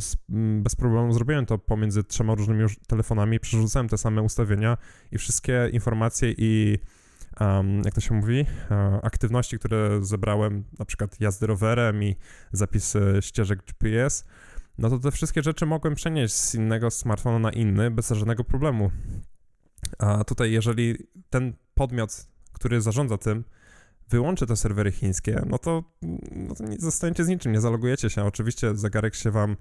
Speaker 1: bez problemu zrobiłem to pomiędzy trzema różnymi już telefonami, przerzucałem te same ustawienia i wszystkie informacje i um, jak to się mówi, e, aktywności, które zebrałem, na przykład jazdy rowerem i zapisy ścieżek GPS, no to te wszystkie rzeczy mogłem przenieść z innego smartfona na inny bez żadnego problemu. A tutaj, jeżeli ten podmiot, który zarządza tym, wyłączy te serwery chińskie, no to, no to nie zostaniecie z niczym, nie zalogujecie się. Oczywiście zegarek się wam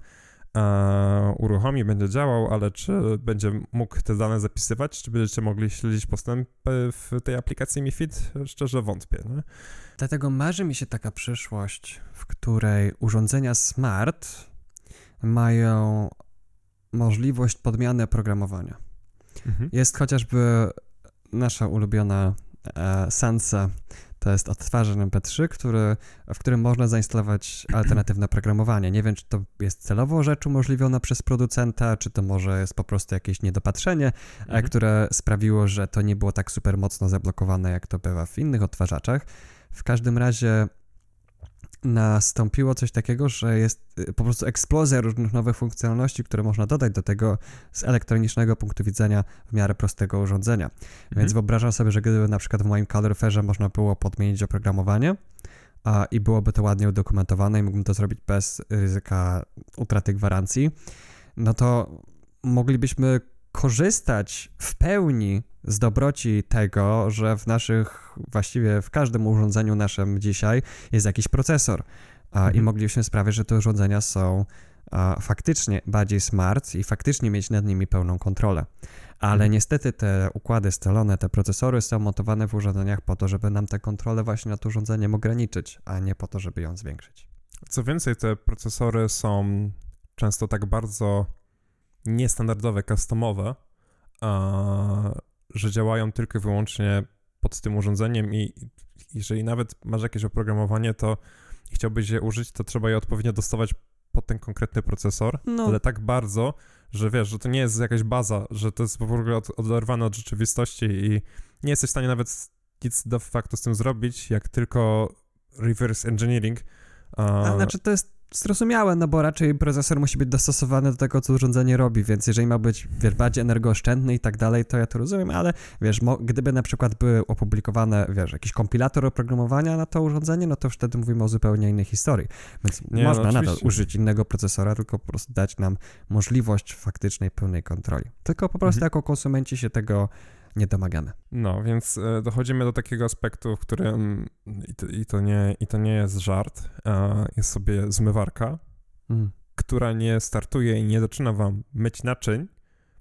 Speaker 1: e, uruchomi, będzie działał, ale czy będzie mógł te dane zapisywać, czy będziecie mogli śledzić postępy w tej aplikacji MiFID? Szczerze wątpię. Nie?
Speaker 2: Dlatego marzy mi się taka przyszłość, w której urządzenia smart mają możliwość podmiany oprogramowania.
Speaker 1: Mhm.
Speaker 2: Jest chociażby nasza ulubiona e, Sansa, to jest odtwarzacz MP3, który, w którym można zainstalować alternatywne oprogramowanie. Nie wiem, czy to jest celowo rzecz umożliwiona przez producenta, czy to może jest po prostu jakieś niedopatrzenie, e,
Speaker 1: Mhm.
Speaker 2: które sprawiło, że to nie było tak super mocno zablokowane, jak to bywa w innych odtwarzaczach. W każdym razie nastąpiło coś takiego, że jest y, po prostu eksplozja różnych nowych funkcjonalności, które można dodać do tego z elektronicznego punktu widzenia w miarę prostego urządzenia. Więc wyobrażam sobie, że gdyby na przykład w moim kaloryferze można było podmienić oprogramowanie a, i byłoby to ładnie udokumentowane i mógłbym to zrobić bez ryzyka utraty gwarancji, no to moglibyśmy korzystać w pełni z dobroci tego, że w naszych, właściwie w każdym urządzeniu naszym dzisiaj jest jakiś procesor. A, I
Speaker 1: Mhm.
Speaker 2: moglibyśmy sprawić, że te urządzenia są faktycznie bardziej smart i faktycznie mieć nad nimi pełną kontrolę. Ale
Speaker 1: Mhm.
Speaker 2: niestety te układy scalone, te procesory są montowane w urządzeniach po to, żeby nam tę kontrolę właśnie nad urządzeniem ograniczyć, a nie po to, żeby ją zwiększyć.
Speaker 1: Co więcej, te procesory są często tak bardzo niestandardowe, customowe, a, że działają tylko i wyłącznie pod tym urządzeniem i jeżeli nawet masz jakieś oprogramowanie, to i chciałbyś je użyć, to trzeba je odpowiednio dostawać pod ten konkretny procesor,
Speaker 2: No,
Speaker 1: ale tak bardzo, że wiesz, że to nie jest jakaś baza, że to jest w ogóle od, oderwane od rzeczywistości i nie jesteś w stanie nawet nic de facto z tym zrobić, jak tylko reverse engineering. a,
Speaker 2: a znaczy to jest zrozumiałe, no bo raczej procesor musi być dostosowany do tego, co urządzenie robi, więc jeżeli ma być wiesz, bardziej energooszczędny i tak dalej, to ja to rozumiem, ale wiesz, gdyby na przykład były opublikowane, wiesz, jakiś kompilator oprogramowania na to urządzenie, no to wtedy mówimy o zupełnie innej historii. Więc
Speaker 1: Nie, no
Speaker 2: można nadal
Speaker 1: oczywiście.
Speaker 2: użyć innego procesora, tylko po prostu dać nam możliwość faktycznej, pełnej kontroli. Tylko po prostu
Speaker 1: Mhm.
Speaker 2: jako konsumenci się tego nie domagamy.
Speaker 1: No, więc e, dochodzimy do takiego aspektu, w którym i to, i to, nie, i to nie jest żart, jest sobie zmywarka,
Speaker 2: Mm.
Speaker 1: która nie startuje i nie zaczyna wam myć naczyń,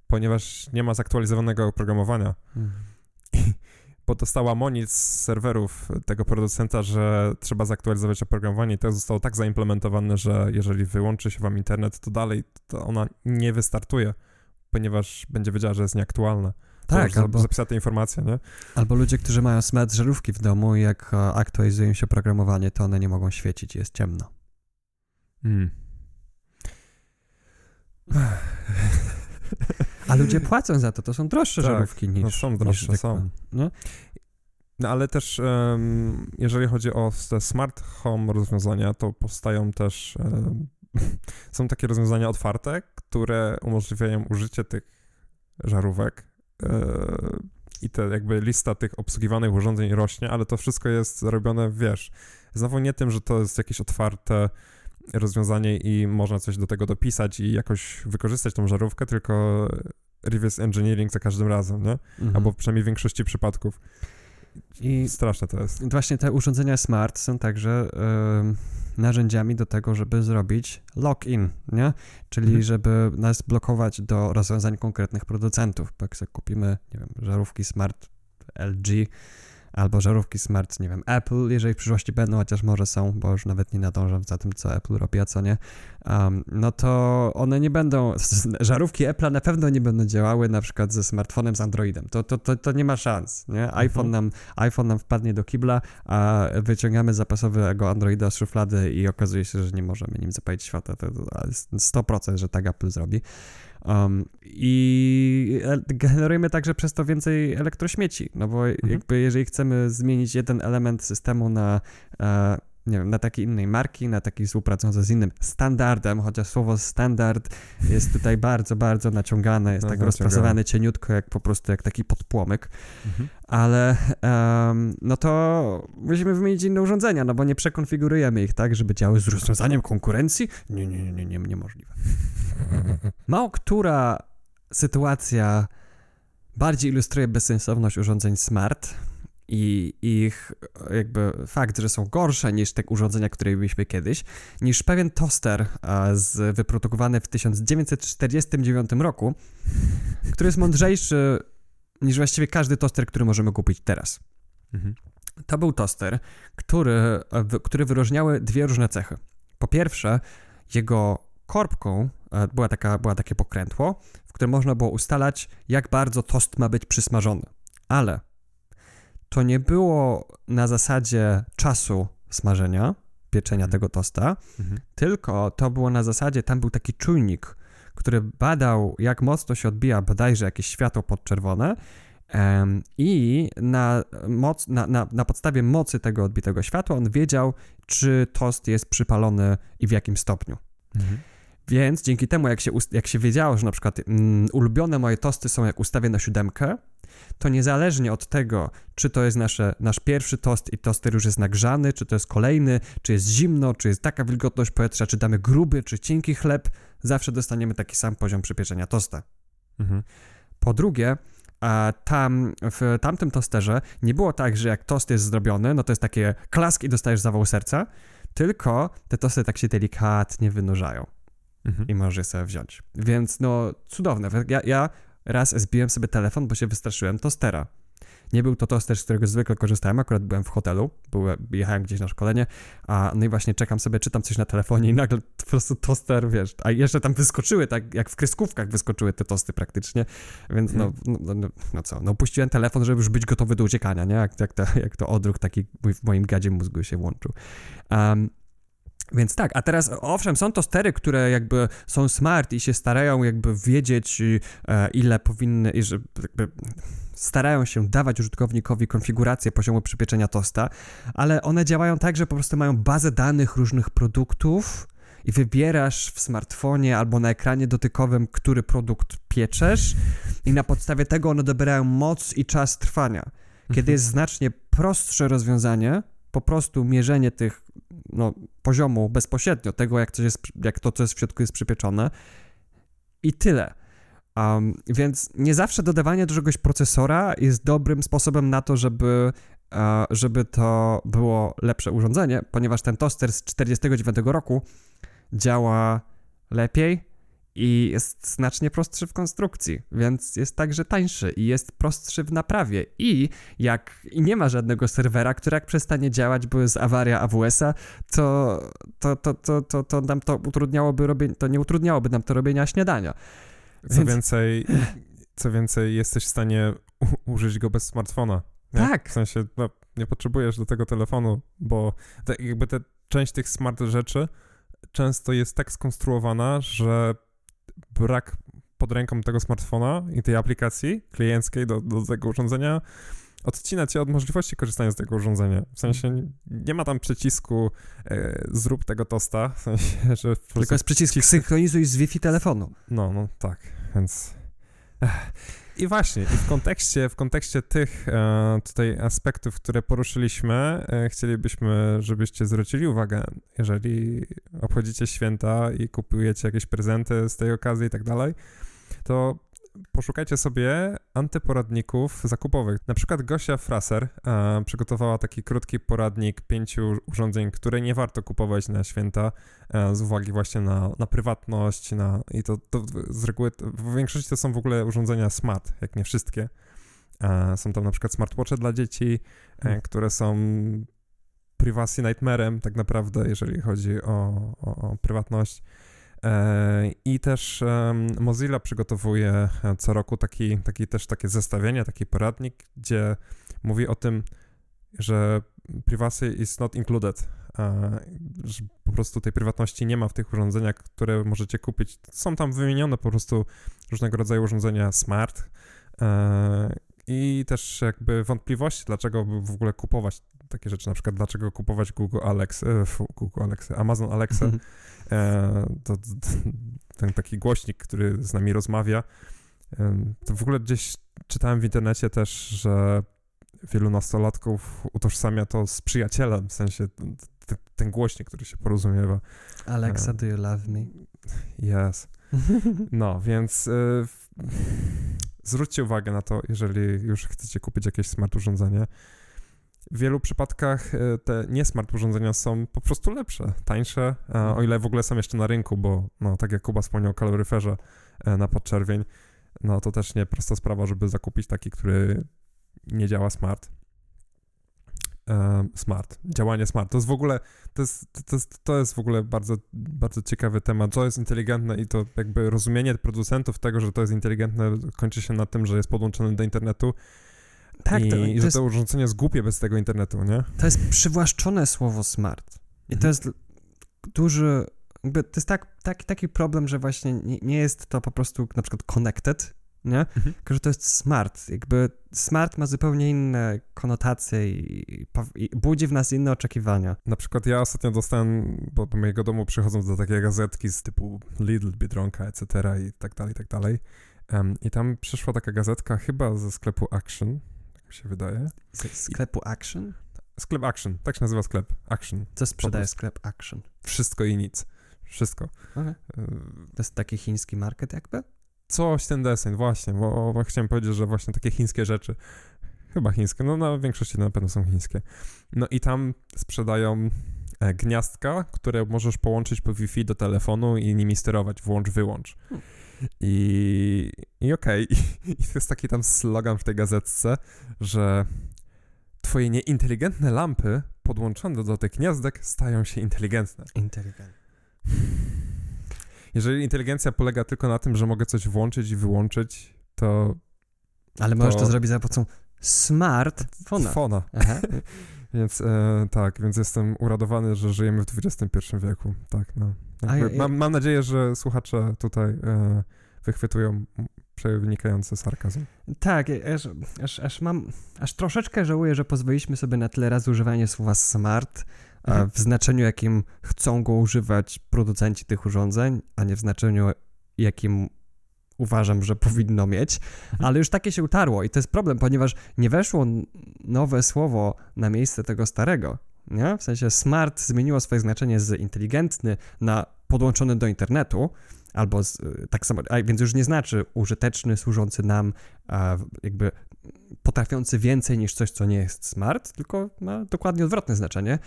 Speaker 1: ponieważ nie ma zaktualizowanego oprogramowania.
Speaker 2: Mm.
Speaker 1: Bo dostała monit z serwerów tego producenta, że trzeba zaktualizować oprogramowanie i to zostało tak zaimplementowane, że jeżeli wyłączy się wam internet, to dalej to ona nie wystartuje, ponieważ będzie wiedziała, że jest nieaktualna.
Speaker 2: Tak,
Speaker 1: za-
Speaker 2: albo,
Speaker 1: Zapisała te informacje, nie?
Speaker 2: albo ludzie, którzy mają smart żarówki w domu i jak e, aktualizują się oprogramowanie, to one nie mogą świecić, jest ciemno.
Speaker 1: Mm.
Speaker 2: A ludzie płacą za to, to są droższe
Speaker 1: Tak,
Speaker 2: żarówki niż
Speaker 1: no są
Speaker 2: niż
Speaker 1: droższe,
Speaker 2: zwykłe.
Speaker 1: są.
Speaker 2: No?
Speaker 1: No ale też em, jeżeli chodzi o te smart home rozwiązania, to powstają też em, są takie rozwiązania otwarte, które umożliwiają użycie tych żarówek i te jakby lista tych obsługiwanych urządzeń rośnie, ale to wszystko jest zrobione, wiesz, znowu nie tym, że to jest jakieś otwarte rozwiązanie i można coś do tego dopisać i jakoś wykorzystać tą żarówkę, tylko reverse engineering za każdym razem, nie?
Speaker 2: Mhm.
Speaker 1: Albo przynajmniej w większości przypadków.
Speaker 2: I
Speaker 1: Straszne to jest.
Speaker 2: właśnie te urządzenia smart są także narzędziami do tego, żeby zrobić lock-in, nie? Czyli
Speaker 1: Mhm.
Speaker 2: żeby nas blokować do rozwiązań konkretnych producentów. Bo Jak sobie kupimy, nie wiem, żarówki smart LG albo żarówki smart, nie wiem, Apple, jeżeli w przyszłości będą, chociaż może są, bo już nawet nie nadążam za tym, co Apple robi, a co nie, um, no to one nie będą, żarówki Apple'a na pewno nie będą działały na przykład ze smartfonem z Androidem. To, to, to, to nie ma szans, nie? iPhone nam, iPhone nam wpadnie do kibla, a wyciągamy zapasowego Androida z szuflady i okazuje się, że nie możemy nim zapalić świata. To, to jest 100%, że tak Apple zrobi. Um, I generujemy także przez to więcej elektrośmieci, no bo jakby jeżeli chcemy zmienić jeden element systemu na, e, nie wiem, na takiej innej marki, na takiej współpracujący z innym standardem, chociaż słowo standard jest tutaj bardzo, bardzo naciągane, jest
Speaker 1: No,
Speaker 2: tak rozprasowane cieniutko, jak po prostu jak taki podpłomyk
Speaker 1: Mhm.
Speaker 2: ale em, no to musimy wymienić inne urządzenia, no bo nie przekonfigurujemy ich tak, żeby działały z rozwiązaniem konkurencji. Nie, nie, nie, nie, niemożliwe. Mało która sytuacja bardziej ilustruje bezsensowność urządzeń smart i ich jakby fakt, że są gorsze niż te urządzenia, które mieliśmy kiedyś, niż pewien toster a, z, wyprodukowany w 1949 roku, który jest mądrzejszy niż właściwie każdy toster, który możemy kupić teraz.
Speaker 1: Mhm.
Speaker 2: To był toster, który, e, który wyróżniały dwie różne cechy. Po pierwsze, jego korbką e, była, taka, była takie pokrętło, w którym można było ustalać, jak bardzo tost ma być przysmażony. Ale to nie było na zasadzie czasu smażenia, pieczenia
Speaker 1: Mhm.
Speaker 2: tego tosta,
Speaker 1: Mhm.
Speaker 2: tylko to było na zasadzie, tam był taki czujnik, który badał, jak mocno się odbija bodajże jakieś światło podczerwone em, i na, moc, na, na, na podstawie mocy tego odbitego światła on wiedział, czy tost jest przypalony i w jakim stopniu.
Speaker 1: Mhm.
Speaker 2: Więc dzięki temu, jak się, jak się wiedziało, że na przykład mm, ulubione moje tosty są jak ustawię na siódemkę, to niezależnie od tego, czy to jest nasze, nasz pierwszy tost i toster już jest nagrzany, czy to jest kolejny, czy jest zimno, czy jest taka wilgotność powietrza, czy damy gruby, czy cienki chleb, zawsze dostaniemy taki sam poziom przypieczenia tosta.
Speaker 1: Mhm.
Speaker 2: Po drugie, a tam w tamtym tosterze nie było tak, że jak tost jest zrobiony, no to jest takie klask i dostajesz zawał serca, tylko te tosty tak się delikatnie wynurzają
Speaker 1: Mhm.
Speaker 2: i możesz je sobie wziąć. Więc no, cudowne. Ja, ja raz zbiłem sobie telefon, bo się wystraszyłem tostera. Nie był to toster, z którego zwykle korzystałem, akurat byłem w hotelu, byłem, jechałem gdzieś na szkolenie, a no i właśnie czekam sobie, czytam coś na telefonie i nagle po prostu toster, wiesz, a jeszcze tam wyskoczyły, tak jak w kreskówkach wyskoczyły te tosty praktycznie, więc no, no, no, no co, no puściłem telefon, żeby już być gotowy do uciekania, nie, jak, jak, to, jak to odruch taki w moim gadzie mózgu się włączył. Um, więc tak, a teraz owszem, są to stery, które jakby są smart i się starają jakby wiedzieć, e, ile powinny, i że jakby starają się dawać użytkownikowi konfigurację poziomu przypieczenia tosta, ale one działają tak, że po prostu mają bazę danych różnych produktów i wybierasz w smartfonie albo na ekranie dotykowym, który produkt pieczesz i na podstawie tego one dobierają moc i czas trwania. Kiedy
Speaker 1: Mhm.
Speaker 2: jest znacznie prostsze rozwiązanie, po prostu mierzenie tych no, poziomu bezpośrednio, tego jak, coś jest, jak to, co jest w środku jest przypieczone i tyle. Um, więc nie zawsze dodawanie do czegoś procesora jest dobrym sposobem na to, żeby, e, żeby to było lepsze urządzenie, ponieważ ten toster z 49 roku działa lepiej i jest znacznie prostszy w konstrukcji, więc jest także tańszy i jest prostszy w naprawie. I jak i nie ma żadnego serwera, który jak przestanie działać, bo jest awaria AWS-a, to, to, to, to, to, to nam to utrudniałoby robienie, to nie utrudniałoby nam to robienia śniadania.
Speaker 1: Co
Speaker 2: Więc-
Speaker 1: więcej, co więcej, jesteś w stanie użyć go bez smartfona. Nie?
Speaker 2: Tak.
Speaker 1: W sensie, no, nie potrzebujesz do tego telefonu, bo te, jakby te, część tych smart rzeczy często jest tak skonstruowana, że brak pod ręką tego smartfona i tej aplikacji klienckiej do, do tego urządzenia odcina cię od możliwości korzystania z tego urządzenia. W sensie nie- nie ma tam przycisku e, zrób tego tosta, w sensie, że po
Speaker 2: Tylko jest przycisk synchronizuj z Wi-Fi telefonu.
Speaker 1: no, no tak, więc. Ech. I właśnie, i w kontekście, w kontekście tych e, tutaj aspektów, które poruszyliśmy, e, chcielibyśmy, żebyście zwrócili uwagę, jeżeli obchodzicie święta i kupujecie jakieś prezenty z tej okazji i tak dalej, to poszukajcie sobie antyporadników zakupowych. Na przykład Gosia Fraser e, przygotowała taki krótki poradnik pięciu urządzeń, które nie warto kupować na święta e, z uwagi właśnie na, na prywatność na, i to, to z reguły, w większości to są w ogóle urządzenia smart, jak nie wszystkie. E, są tam na przykład smartwatche dla dzieci, e,
Speaker 2: Hmm.
Speaker 1: które są privacy nightmarem tak naprawdę, jeżeli chodzi o, o, o prywatność. E, I też Mozilla przygotowuje e, co roku taki, taki też takie zestawienie, taki poradnik, gdzie mówi o tym, że privacy is not included, że po prostu tej prywatności nie ma w tych urządzeniach, które możecie kupić. Są tam wymienione po prostu różnego rodzaju urządzenia smart e, i też jakby wątpliwości, dlaczego w ogóle kupować takie rzeczy, na przykład dlaczego kupować Google Alexa, e, Google Alexa, Amazon Alexa, e, to, ten taki głośnik, który z nami rozmawia. Em, To w ogóle gdzieś czytałem w internecie też, że wielu nastolatków utożsamia to z przyjacielem, w sensie ten głośnik, który się porozumiewa.
Speaker 2: Alexa, do you love me?
Speaker 1: Yes. No, więc zwróćcie uwagę na to, jeżeli już chcecie kupić jakieś smart urządzenie. W wielu przypadkach y, te niesmart urządzenia są po prostu lepsze, tańsze, a o ile w ogóle są jeszcze na rynku, bo no, tak jak Kuba wspomniał o kaloryferze e, na podczerwień, no to też nie prosta sprawa, żeby zakupić taki, który nie działa smart. Smart, działanie smart. To jest w ogóle, to jest, to jest, to jest w ogóle bardzo, bardzo ciekawy temat. Co jest inteligentne i to jakby rozumienie producentów tego, że to jest inteligentne, kończy się na tym, że jest podłączone do internetu
Speaker 2: Tak,
Speaker 1: i,
Speaker 2: to,
Speaker 1: i
Speaker 2: to,
Speaker 1: że
Speaker 2: jest,
Speaker 1: to urządzenie jest głupie bez tego internetu, nie?
Speaker 2: to jest przywłaszczone słowo smart. I to
Speaker 1: Mhm.
Speaker 2: jest duży, to jest tak, tak, taki problem, że właśnie nie, nie jest to po prostu na przykład connected, nie?
Speaker 1: Mhm.
Speaker 2: Tylko, że to jest smart. Jakby smart ma zupełnie inne konotacje i, i, budzi w nas inne oczekiwania.
Speaker 1: Na przykład ja ostatnio dostałem, bo do mojego domu przychodzą do takie gazetki z typu Lidl, Biedronka, etc. i tak dalej, i tak dalej. Em, I tam przyszła taka gazetka chyba ze sklepu Action, tak mi się wydaje.
Speaker 2: Z sklepu Action?
Speaker 1: Sklep Action, tak się nazywa sklep. Action.
Speaker 2: Co sprzedaje sklep Action?
Speaker 1: Wszystko i nic. Wszystko.
Speaker 2: Okej.
Speaker 1: Y,
Speaker 2: To jest taki chiński market jakby?
Speaker 1: Coś ten deseń, właśnie, bo, bo chciałem powiedzieć, że właśnie takie chińskie rzeczy, chyba chińskie, no na większości na pewno są chińskie. No i tam sprzedają e, gniazdka, które możesz połączyć po Wi-Fi do telefonu i nimi sterować, włącz, wyłącz.
Speaker 2: Hmm.
Speaker 1: I, i okej, I, to jest taki tam slogan w tej gazetce, że twoje nieinteligentne lampy podłączone do tych gniazdek stają się inteligentne.
Speaker 2: Inteligent.
Speaker 1: Jeżeli inteligencja polega tylko na tym, że mogę coś włączyć i wyłączyć, to
Speaker 2: Ale możesz to
Speaker 1: To-
Speaker 2: zrobić za pomocą smartfona.
Speaker 1: Fona. Więc e, tak, więc jestem uradowany, że żyjemy w XXI wieku. Tak, no.
Speaker 2: A
Speaker 1: Jakby
Speaker 2: ja-
Speaker 1: mam, mam nadzieję, że słuchacze tutaj e, wychwytują przenikający sarkazm.
Speaker 2: Tak, aż, aż, aż mam, aż troszeczkę żałuję, że pozwoliliśmy sobie na tyle razy używanie słowa smart, mhm. w znaczeniu, jakim chcą go używać producenci tych urządzeń, a nie w znaczeniu, jakim uważam, że powinno mieć, mhm. ale już takie się utarło i to jest problem, ponieważ nie weszło nowe słowo na miejsce tego starego. Nie? W sensie smart zmieniło swoje znaczenie z inteligentny na podłączony do internetu, albo z, tak samo, a więc już nie znaczy użyteczny, służący nam, jakby potrafiący więcej niż coś, co nie jest smart, tylko ma dokładnie odwrotne znaczenie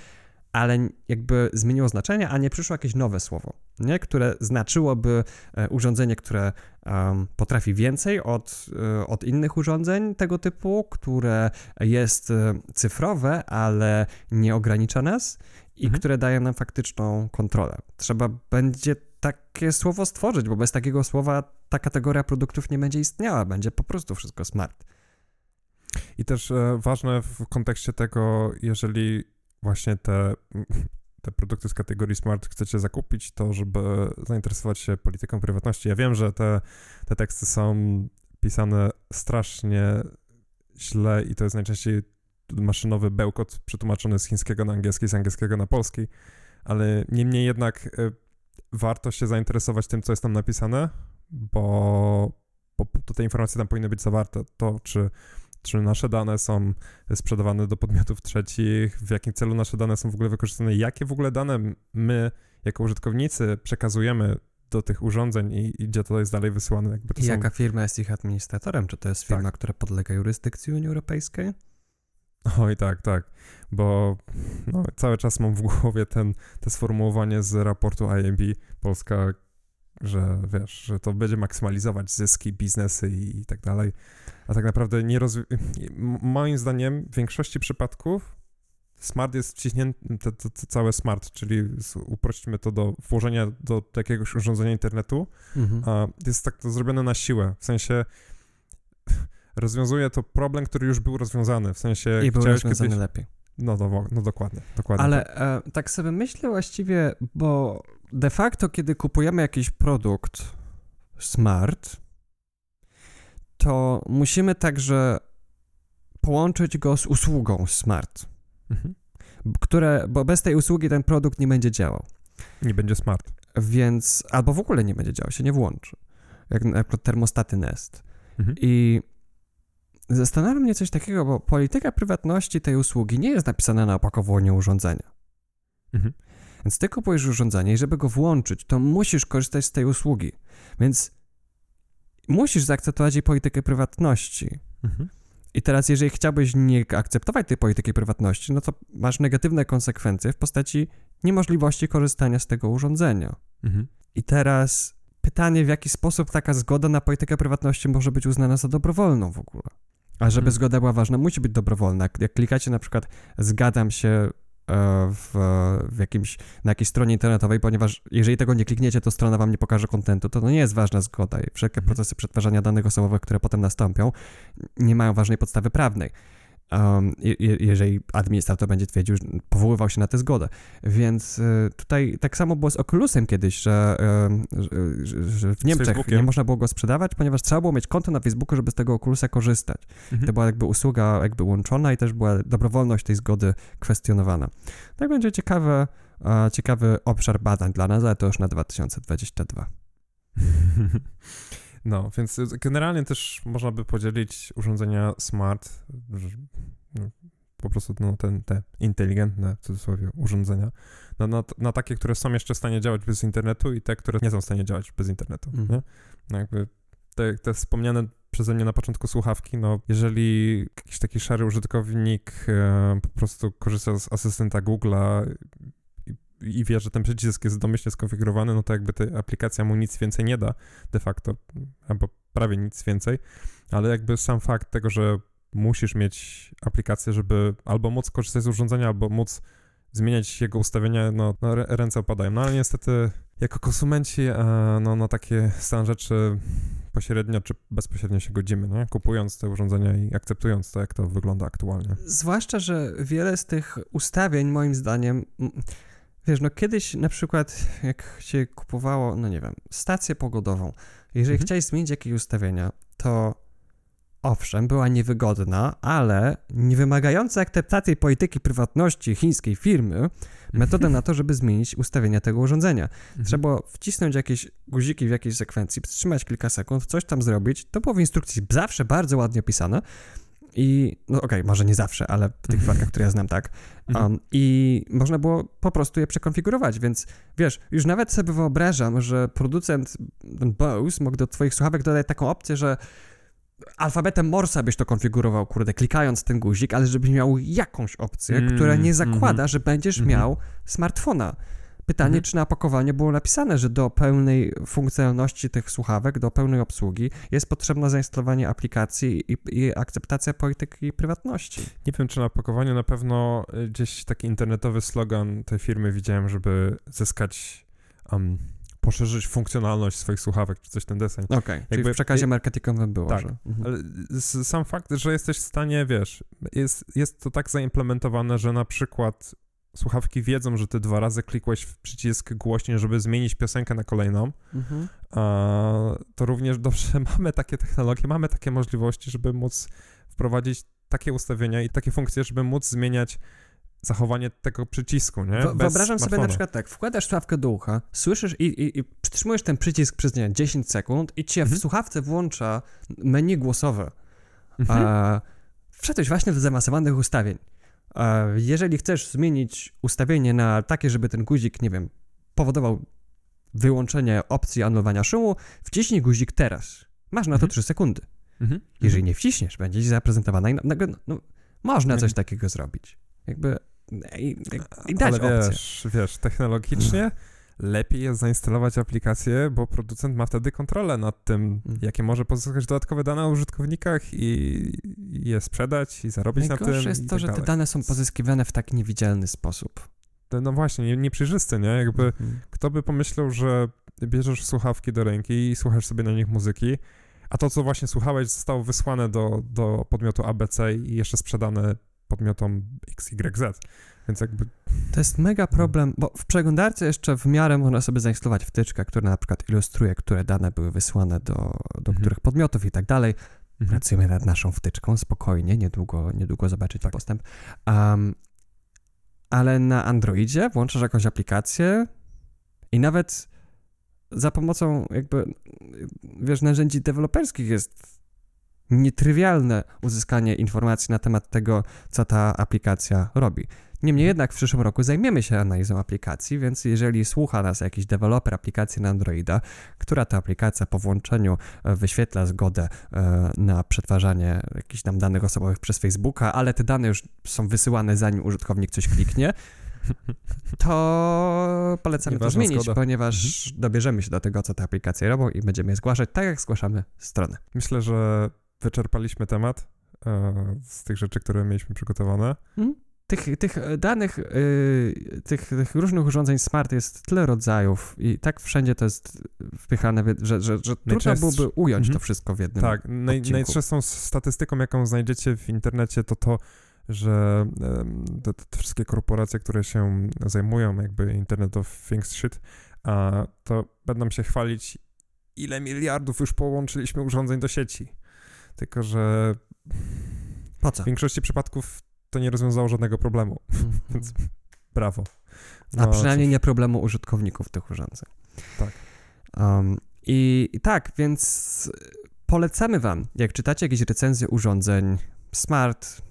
Speaker 2: ale jakby zmieniło znaczenie, a nie przyszło jakieś nowe słowo, nie? które znaczyłoby e, urządzenie, które um, potrafi więcej od, e, od innych urządzeń tego typu, które jest e, cyfrowe, ale nie ogranicza nas i mhm. które daje nam faktyczną kontrolę. Trzeba będzie takie słowo stworzyć, bo bez takiego słowa ta kategoria produktów nie będzie istniała, będzie po prostu wszystko smart.
Speaker 1: I też ważne w kontekście tego, jeżeli właśnie te, te produkty z kategorii smart chcecie zakupić, to żeby zainteresować się polityką prywatności. Ja wiem, że te, te teksty są pisane strasznie źle i to jest najczęściej maszynowy bełkot przetłumaczony z chińskiego na angielski, z angielskiego na polski, ale niemniej jednak y, warto się zainteresować tym, co jest tam napisane, bo, bo te informacje tam powinny być zawarte. To, czy czy nasze dane są sprzedawane do podmiotów trzecich, w jakim celu nasze dane są w ogóle wykorzystane, jakie w ogóle dane my jako użytkownicy przekazujemy do tych urządzeń i, i gdzie to jest dalej wysyłane. Jakby
Speaker 2: I jaka firma jest ich administratorem? Czy to jest firma, tak. która podlega jurysdykcji Unii Europejskiej?
Speaker 1: Oj, tak, tak, bo no, cały czas mam w głowie ten, to sformułowanie z raportu IMB Polska, że wiesz, że to będzie maksymalizować zyski, biznesy i, i tak dalej a tak naprawdę nie rozwi- moim zdaniem w większości przypadków smart jest wciśnięty, to, to, to całe smart, czyli uprośćmy to do włożenia do jakiegoś urządzenia internetu, mhm. a jest tak to zrobione na siłę, w sensie rozwiązuje to problem, który już był rozwiązany, w sensie...
Speaker 2: I był rozwiązany kiedyś... lepiej.
Speaker 1: No, no, no dokładnie, dokładnie.
Speaker 2: Ale tak. E, tak sobie myślę właściwie, bo de facto, kiedy kupujemy jakiś produkt smart, to musimy także połączyć go z usługą smart, mhm. które, bo bez tej usługi ten produkt nie będzie działał.
Speaker 1: Nie będzie smart.
Speaker 2: Więc, albo w ogóle nie będzie działał, się nie włączy. Jak na przykład termostaty Nest. Mhm. I zastanawia mnie coś takiego, bo polityka prywatności tej usługi nie jest napisana na opakowaniu urządzenia. Mhm. Więc ty kupujesz urządzenie i żeby go włączyć, to musisz korzystać z tej usługi. Więc musisz zaakceptować jej politykę prywatności. Mhm. I teraz, jeżeli chciałbyś nie akceptować tej polityki prywatności, no to masz negatywne konsekwencje w postaci niemożliwości korzystania z tego urządzenia. Mhm. I teraz pytanie, w jaki sposób taka zgoda na politykę prywatności może być uznana za dobrowolną w ogóle. A żeby mhm. zgoda była ważna, musi być dobrowolna. Jak klikacie na przykład zgadzam się w, w jakimś, na jakiejś stronie internetowej, ponieważ jeżeli tego nie klikniecie, to strona wam nie pokaże kontentu, to to nie jest ważna zgoda i wszelkie mhm. procesy przetwarzania danych osobowych, które potem nastąpią, nie mają ważnej podstawy prawnej um, jeżeli administrator będzie twierdził, powoływał się na tę zgodę. Więc y, tutaj tak samo było z Oculusem kiedyś, że, y, że, że w Niemczech nie można było go sprzedawać, ponieważ trzeba było mieć konto na Facebooku, żeby z tego Oculusa korzystać. Mhm. To była jakby usługa jakby łączona i też była dobrowolność tej zgody kwestionowana. Tak będzie ciekawe, ciekawy obszar badań dla nas, ale to już na 2022.
Speaker 1: No, więc generalnie też można by podzielić urządzenia smart, no, po prostu no, ten, te inteligentne, w cudzysłowie, urządzenia, na, na, na, takie, które są jeszcze w stanie działać bez internetu i te, które nie są w stanie działać bez internetu, mm. nie? No jakby te, te wspomniane przeze mnie na początku słuchawki, no jeżeli jakiś taki szary użytkownik e, po prostu korzysta z asystenta Google'a i wie, że ten przycisk jest domyślnie skonfigurowany, no to jakby ta aplikacja mu nic więcej nie da de facto, albo prawie nic więcej, ale jakby sam fakt tego, że musisz mieć aplikację, żeby albo móc korzystać z urządzenia, albo móc zmieniać jego ustawienia, no, no ręce opadają. No ale niestety jako konsumenci e, no, na takie stan rzeczy pośrednio czy bezpośrednio się godzimy, no, kupując te urządzenia i akceptując to, jak to wygląda aktualnie.
Speaker 2: Zwłaszcza, że wiele z tych ustawień moim zdaniem Wiesz, no kiedyś na przykład, jak się kupowało, no nie wiem, stację pogodową, jeżeli mhm. chciałeś zmienić jakieś ustawienia, to owszem, była niewygodna, ale nie wymagająca akceptacji polityki prywatności chińskiej firmy, metoda na to, żeby zmienić ustawienia tego urządzenia.
Speaker 1: Mhm.
Speaker 2: Trzeba było wcisnąć jakieś guziki w jakiejś sekwencji, przytrzymać kilka sekund, coś tam zrobić. To było w instrukcji zawsze bardzo ładnie opisane. I, no okej, może nie zawsze, ale w tych przypadkach, które ja znam, tak.
Speaker 1: Mhm.
Speaker 2: Um, I można było po prostu je przekonfigurować, więc wiesz, już nawet sobie wyobrażam, że producent Bose mógł do twoich słuchawek dodać taką opcję, że alfabetem Morsa byś to konfigurował, kurde, klikając ten guzik, ale żebyś miał jakąś opcję,
Speaker 1: Mm,
Speaker 2: która nie zakłada,
Speaker 1: mhm.
Speaker 2: że będziesz
Speaker 1: Mhm.
Speaker 2: miał smartfona. Pytanie,
Speaker 1: Mhm.
Speaker 2: czy na opakowaniu było napisane, że do pełnej funkcjonalności tych słuchawek, do pełnej obsługi jest potrzebne zainstalowanie aplikacji i, i akceptacja polityki prywatności.
Speaker 1: Nie wiem, czy na opakowaniu na pewno y, gdzieś taki internetowy slogan tej firmy widziałem, żeby zyskać, um, poszerzyć funkcjonalność swoich słuchawek, czy coś ten deseń.
Speaker 2: Okej, czyli
Speaker 1: Jakby-
Speaker 2: w przekazie marketingowym było,
Speaker 1: Tak,
Speaker 2: że... Mhm.
Speaker 1: Ale sam fakt, że jesteś w stanie, wiesz, jest, jest to tak zaimplementowane, że na przykład słuchawki wiedzą, że ty dwa razy klikłeś w przycisk głośniej, żeby zmienić piosenkę na kolejną,
Speaker 2: Mhm.
Speaker 1: a to również dobrze mamy takie technologie, mamy takie możliwości, żeby móc wprowadzić takie ustawienia i takie funkcje, żeby móc zmieniać zachowanie tego przycisku, nie? Bez
Speaker 2: Wyobrażam sobie na
Speaker 1: smartfona.
Speaker 2: przykład tak, wkładasz słuchawkę do ucha, słyszysz i, i, i przytrzymujesz ten przycisk przez nie wiem, 10 sekund i cię w
Speaker 1: Mhm.
Speaker 2: słuchawce włącza menu głosowe.
Speaker 1: Mhm.
Speaker 2: E, wszedłeś właśnie do zaawansowanych ustawień. Jeżeli chcesz zmienić ustawienie na takie, żeby ten guzik, nie wiem, powodował wyłączenie opcji anulowania szumu, wciśnij guzik teraz. Masz na to
Speaker 1: Mhm.
Speaker 2: 3 sekundy.
Speaker 1: Mhm.
Speaker 2: Jeżeli nie wciśniesz, będzie ci zaprezentowana i nagle, no, no, można coś
Speaker 1: Mhm.
Speaker 2: takiego zrobić. Jakby i, i, dać
Speaker 1: Ale
Speaker 2: opcję.
Speaker 1: wiesz, wiesz, technologicznie lepiej jest zainstalować aplikację, bo producent ma wtedy kontrolę nad tym,
Speaker 2: Mhm.
Speaker 1: jakie może pozyskać dodatkowe dane o użytkownikach i je sprzedać i zarobić na tym.
Speaker 2: Najgorsze jest to,
Speaker 1: tak
Speaker 2: że te dane są pozyskiwane w tak niewidzialny sposób.
Speaker 1: No właśnie, nie- nieprzejrzysty, nie? Jakby
Speaker 2: Mhm.
Speaker 1: kto by pomyślał, że bierzesz słuchawki do ręki i słuchasz sobie na nich muzyki, a to, co właśnie słuchałeś, zostało wysłane do, do podmiotu ABC i jeszcze sprzedane podmiotom XYZ. Więc jakby
Speaker 2: To jest mega problem, bo w przeglądarce jeszcze w miarę można sobie zainstalować wtyczkę, która na przykład ilustruje, które dane były wysłane do, do
Speaker 1: Mhm.
Speaker 2: których podmiotów i tak dalej.
Speaker 1: mhm.
Speaker 2: Pracujemy nad naszą wtyczką, spokojnie, niedługo, niedługo zobaczycie
Speaker 1: Tak.
Speaker 2: postęp. Um, ale na Androidzie włączasz jakąś aplikację i nawet za pomocą jakby, wiesz, narzędzi deweloperskich jest nietrywialne uzyskanie informacji na temat tego, co ta aplikacja robi. Niemniej jednak w przyszłym roku zajmiemy się analizą aplikacji, więc jeżeli słucha nas jakiś deweloper aplikacji na Androida, która to aplikacja po włączeniu e, wyświetla zgodę e, na przetwarzanie jakichś tam danych osobowych przez Facebooka, ale te dane już są wysyłane zanim użytkownik coś kliknie, to polecamy to
Speaker 1: Nieważna
Speaker 2: zmienić,
Speaker 1: zgoda.
Speaker 2: ponieważ dobierzemy się do tego, co te aplikacje robią i będziemy je zgłaszać tak, jak zgłaszamy stronę.
Speaker 1: Myślę, że wyczerpaliśmy temat e, z tych rzeczy, które mieliśmy przygotowane.
Speaker 2: Tych, tych e, danych, yy, tych, tych różnych urządzeń smart jest tyle rodzajów i tak wszędzie to jest wpychane, że, że, że trudno byłoby ująć
Speaker 1: Mhm.
Speaker 2: to wszystko w jednym.
Speaker 1: Tak, naj,
Speaker 2: odcinku.
Speaker 1: najczęstszą statystyką, jaką znajdziecie w internecie, to to, że te, te wszystkie korporacje, które się zajmują jakby Internet of Things shit, a to będą się chwalić, ile miliardów już połączyliśmy urządzeń do sieci. Tylko, że w większości przypadków to nie rozwiązało żadnego problemu.
Speaker 2: Mhm.
Speaker 1: Więc brawo.
Speaker 2: A
Speaker 1: No,
Speaker 2: przynajmniej
Speaker 1: cóż,
Speaker 2: nie problemu użytkowników tych urządzeń.
Speaker 1: Tak.
Speaker 2: Um, i, I tak, więc polecamy Wam, jak czytacie jakieś recenzje urządzeń smart,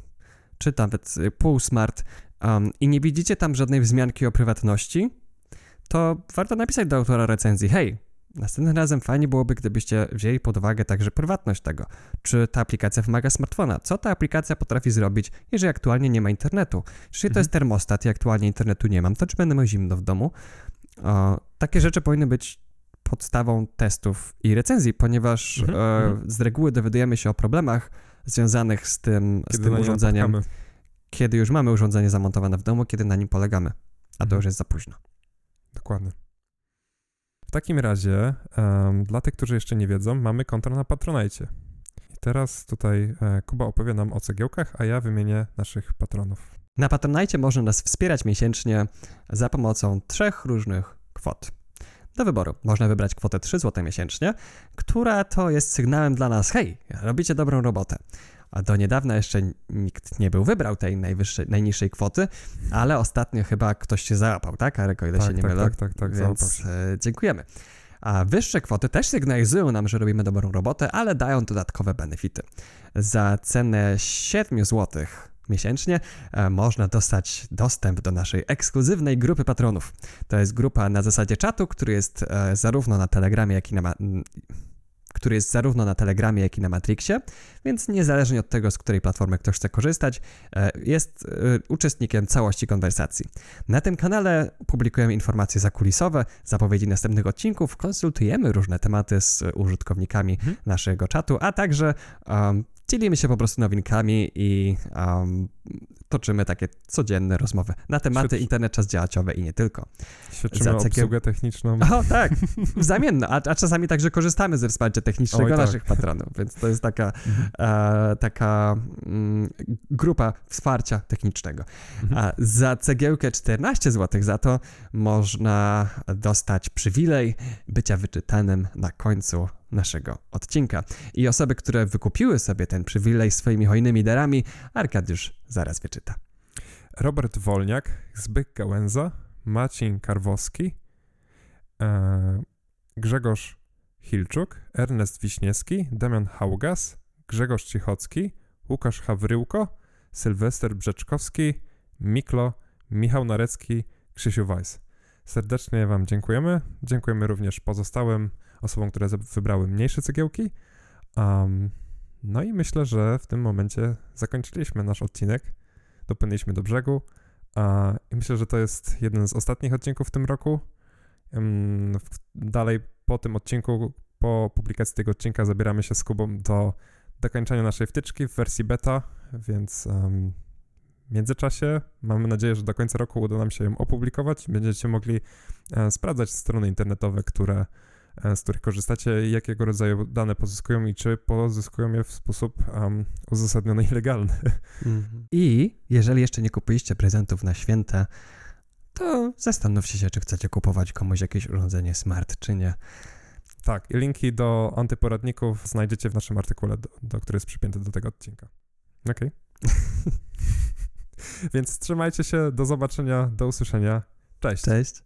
Speaker 2: czy nawet półsmart um, i nie widzicie tam żadnej wzmianki o prywatności, to warto napisać do autora recenzji, hej, następnym razem fajnie byłoby, gdybyście wzięli pod uwagę także prywatność tego. Czy ta aplikacja wymaga smartfona? Co ta aplikacja potrafi zrobić, jeżeli aktualnie nie ma internetu? To
Speaker 1: Mhm.
Speaker 2: jest termostat i aktualnie internetu nie mam, to czy będę miał zimno w domu? O, takie rzeczy powinny być podstawą testów i recenzji, ponieważ
Speaker 1: Mhm,
Speaker 2: e,
Speaker 1: mhm.
Speaker 2: z reguły dowiadujemy się o problemach związanych z tym, z tym urządzeniem, kiedy już mamy urządzenie zamontowane w domu, kiedy na nim polegamy. A to
Speaker 1: Mhm.
Speaker 2: już jest za późno.
Speaker 1: Dokładnie. W takim razie, em, dla tych, którzy jeszcze nie wiedzą, mamy konto na Patronite. I teraz tutaj e, Kuba opowie nam o cegiełkach, a ja wymienię naszych patronów.
Speaker 2: Na Patronite można nas wspierać miesięcznie za pomocą trzech różnych kwot. Do wyboru można wybrać kwotę 3 zł miesięcznie, która to jest sygnałem dla nas, hej, robicie dobrą robotę. A do niedawna jeszcze nikt nie był wybrał tej najwyższej, najniższej kwoty, ale ostatnio chyba ktoś się załapał, tak, Arek, o ile
Speaker 1: tak,
Speaker 2: się nie
Speaker 1: tak,
Speaker 2: mylę?
Speaker 1: tak, tak, tak,
Speaker 2: Więc e, dziękujemy. A wyższe kwoty też sygnalizują nam, że robimy dobrą robotę, ale dają dodatkowe benefity. Za cenę 7 zł miesięcznie e, można dostać dostęp do naszej ekskluzywnej grupy patronów. To jest grupa na zasadzie czatu, który jest e, zarówno na Telegramie, jak i na, ma- który jest zarówno na Telegramie, jak i na Matrixie, więc niezależnie od tego, z której platformy ktoś chce korzystać, e, jest e, uczestnikiem całości konwersacji. Na tym kanale publikujemy informacje zakulisowe, zapowiedzi następnych odcinków, konsultujemy różne tematy z użytkownikami
Speaker 1: Mhm.
Speaker 2: naszego czatu, a także um, dzielimy się po prostu nowinkami i um, toczymy takie codzienne rozmowy na tematy
Speaker 1: Świetnie.
Speaker 2: internet, czas działaciowe i nie tylko.
Speaker 1: Świadczymy
Speaker 2: za cegieł-
Speaker 1: obsługę techniczną.
Speaker 2: O tak, w zamian, a, a czasami także korzystamy ze wsparcia technicznego
Speaker 1: Oj, tak.
Speaker 2: naszych patronów, więc to jest taka, e, taka mm, grupa wsparcia technicznego.
Speaker 1: Mhm.
Speaker 2: A za cegiełkę 14 zł za to można dostać przywilej bycia wyczytanym na końcu naszego odcinka. I osoby, które wykupiły sobie ten przywilej swoimi hojnymi darami, Arkadiusz zaraz wyczyta.
Speaker 1: Robert Wolniak, Zbyk Gałęza, Maciej Karwowski, e, Grzegorz Hilczuk, Ernest Wiśniewski, Damian Haugas, Grzegorz Cichocki, Łukasz Hawryłko, Sylwester Brzeczkowski, Miklo, Michał Narecki, Krzysiu Weiss. Serdecznie Wam dziękujemy. Dziękujemy również pozostałym osobom, które wybrały mniejsze cegiełki. Um, no i myślę, że w tym momencie zakończyliśmy nasz odcinek dopłynęliśmy do brzegu. A, I myślę, że to jest jeden z ostatnich odcinków w tym roku. Ym, w- Dalej po tym odcinku, po publikacji tego odcinka zabieramy się z Kubą do dokończenia naszej wtyczki w wersji beta, więc ym, w międzyczasie mamy nadzieję, że do końca roku uda nam się ją opublikować. Będziecie mogli e, sprawdzać strony internetowe, które, z których korzystacie i jakiego rodzaju dane pozyskują i czy pozyskują je w sposób um, uzasadniony i legalny.
Speaker 2: I jeżeli jeszcze nie kupiliście prezentów na święta, to zastanówcie się, czy chcecie kupować komuś jakieś urządzenie smart, czy nie.
Speaker 1: Tak, i linki do antyporadników znajdziecie w naszym artykule, do, do który jest przypięty do tego odcinka. Okej. Więc trzymajcie się, do zobaczenia, do usłyszenia. Cześć.
Speaker 2: Cześć.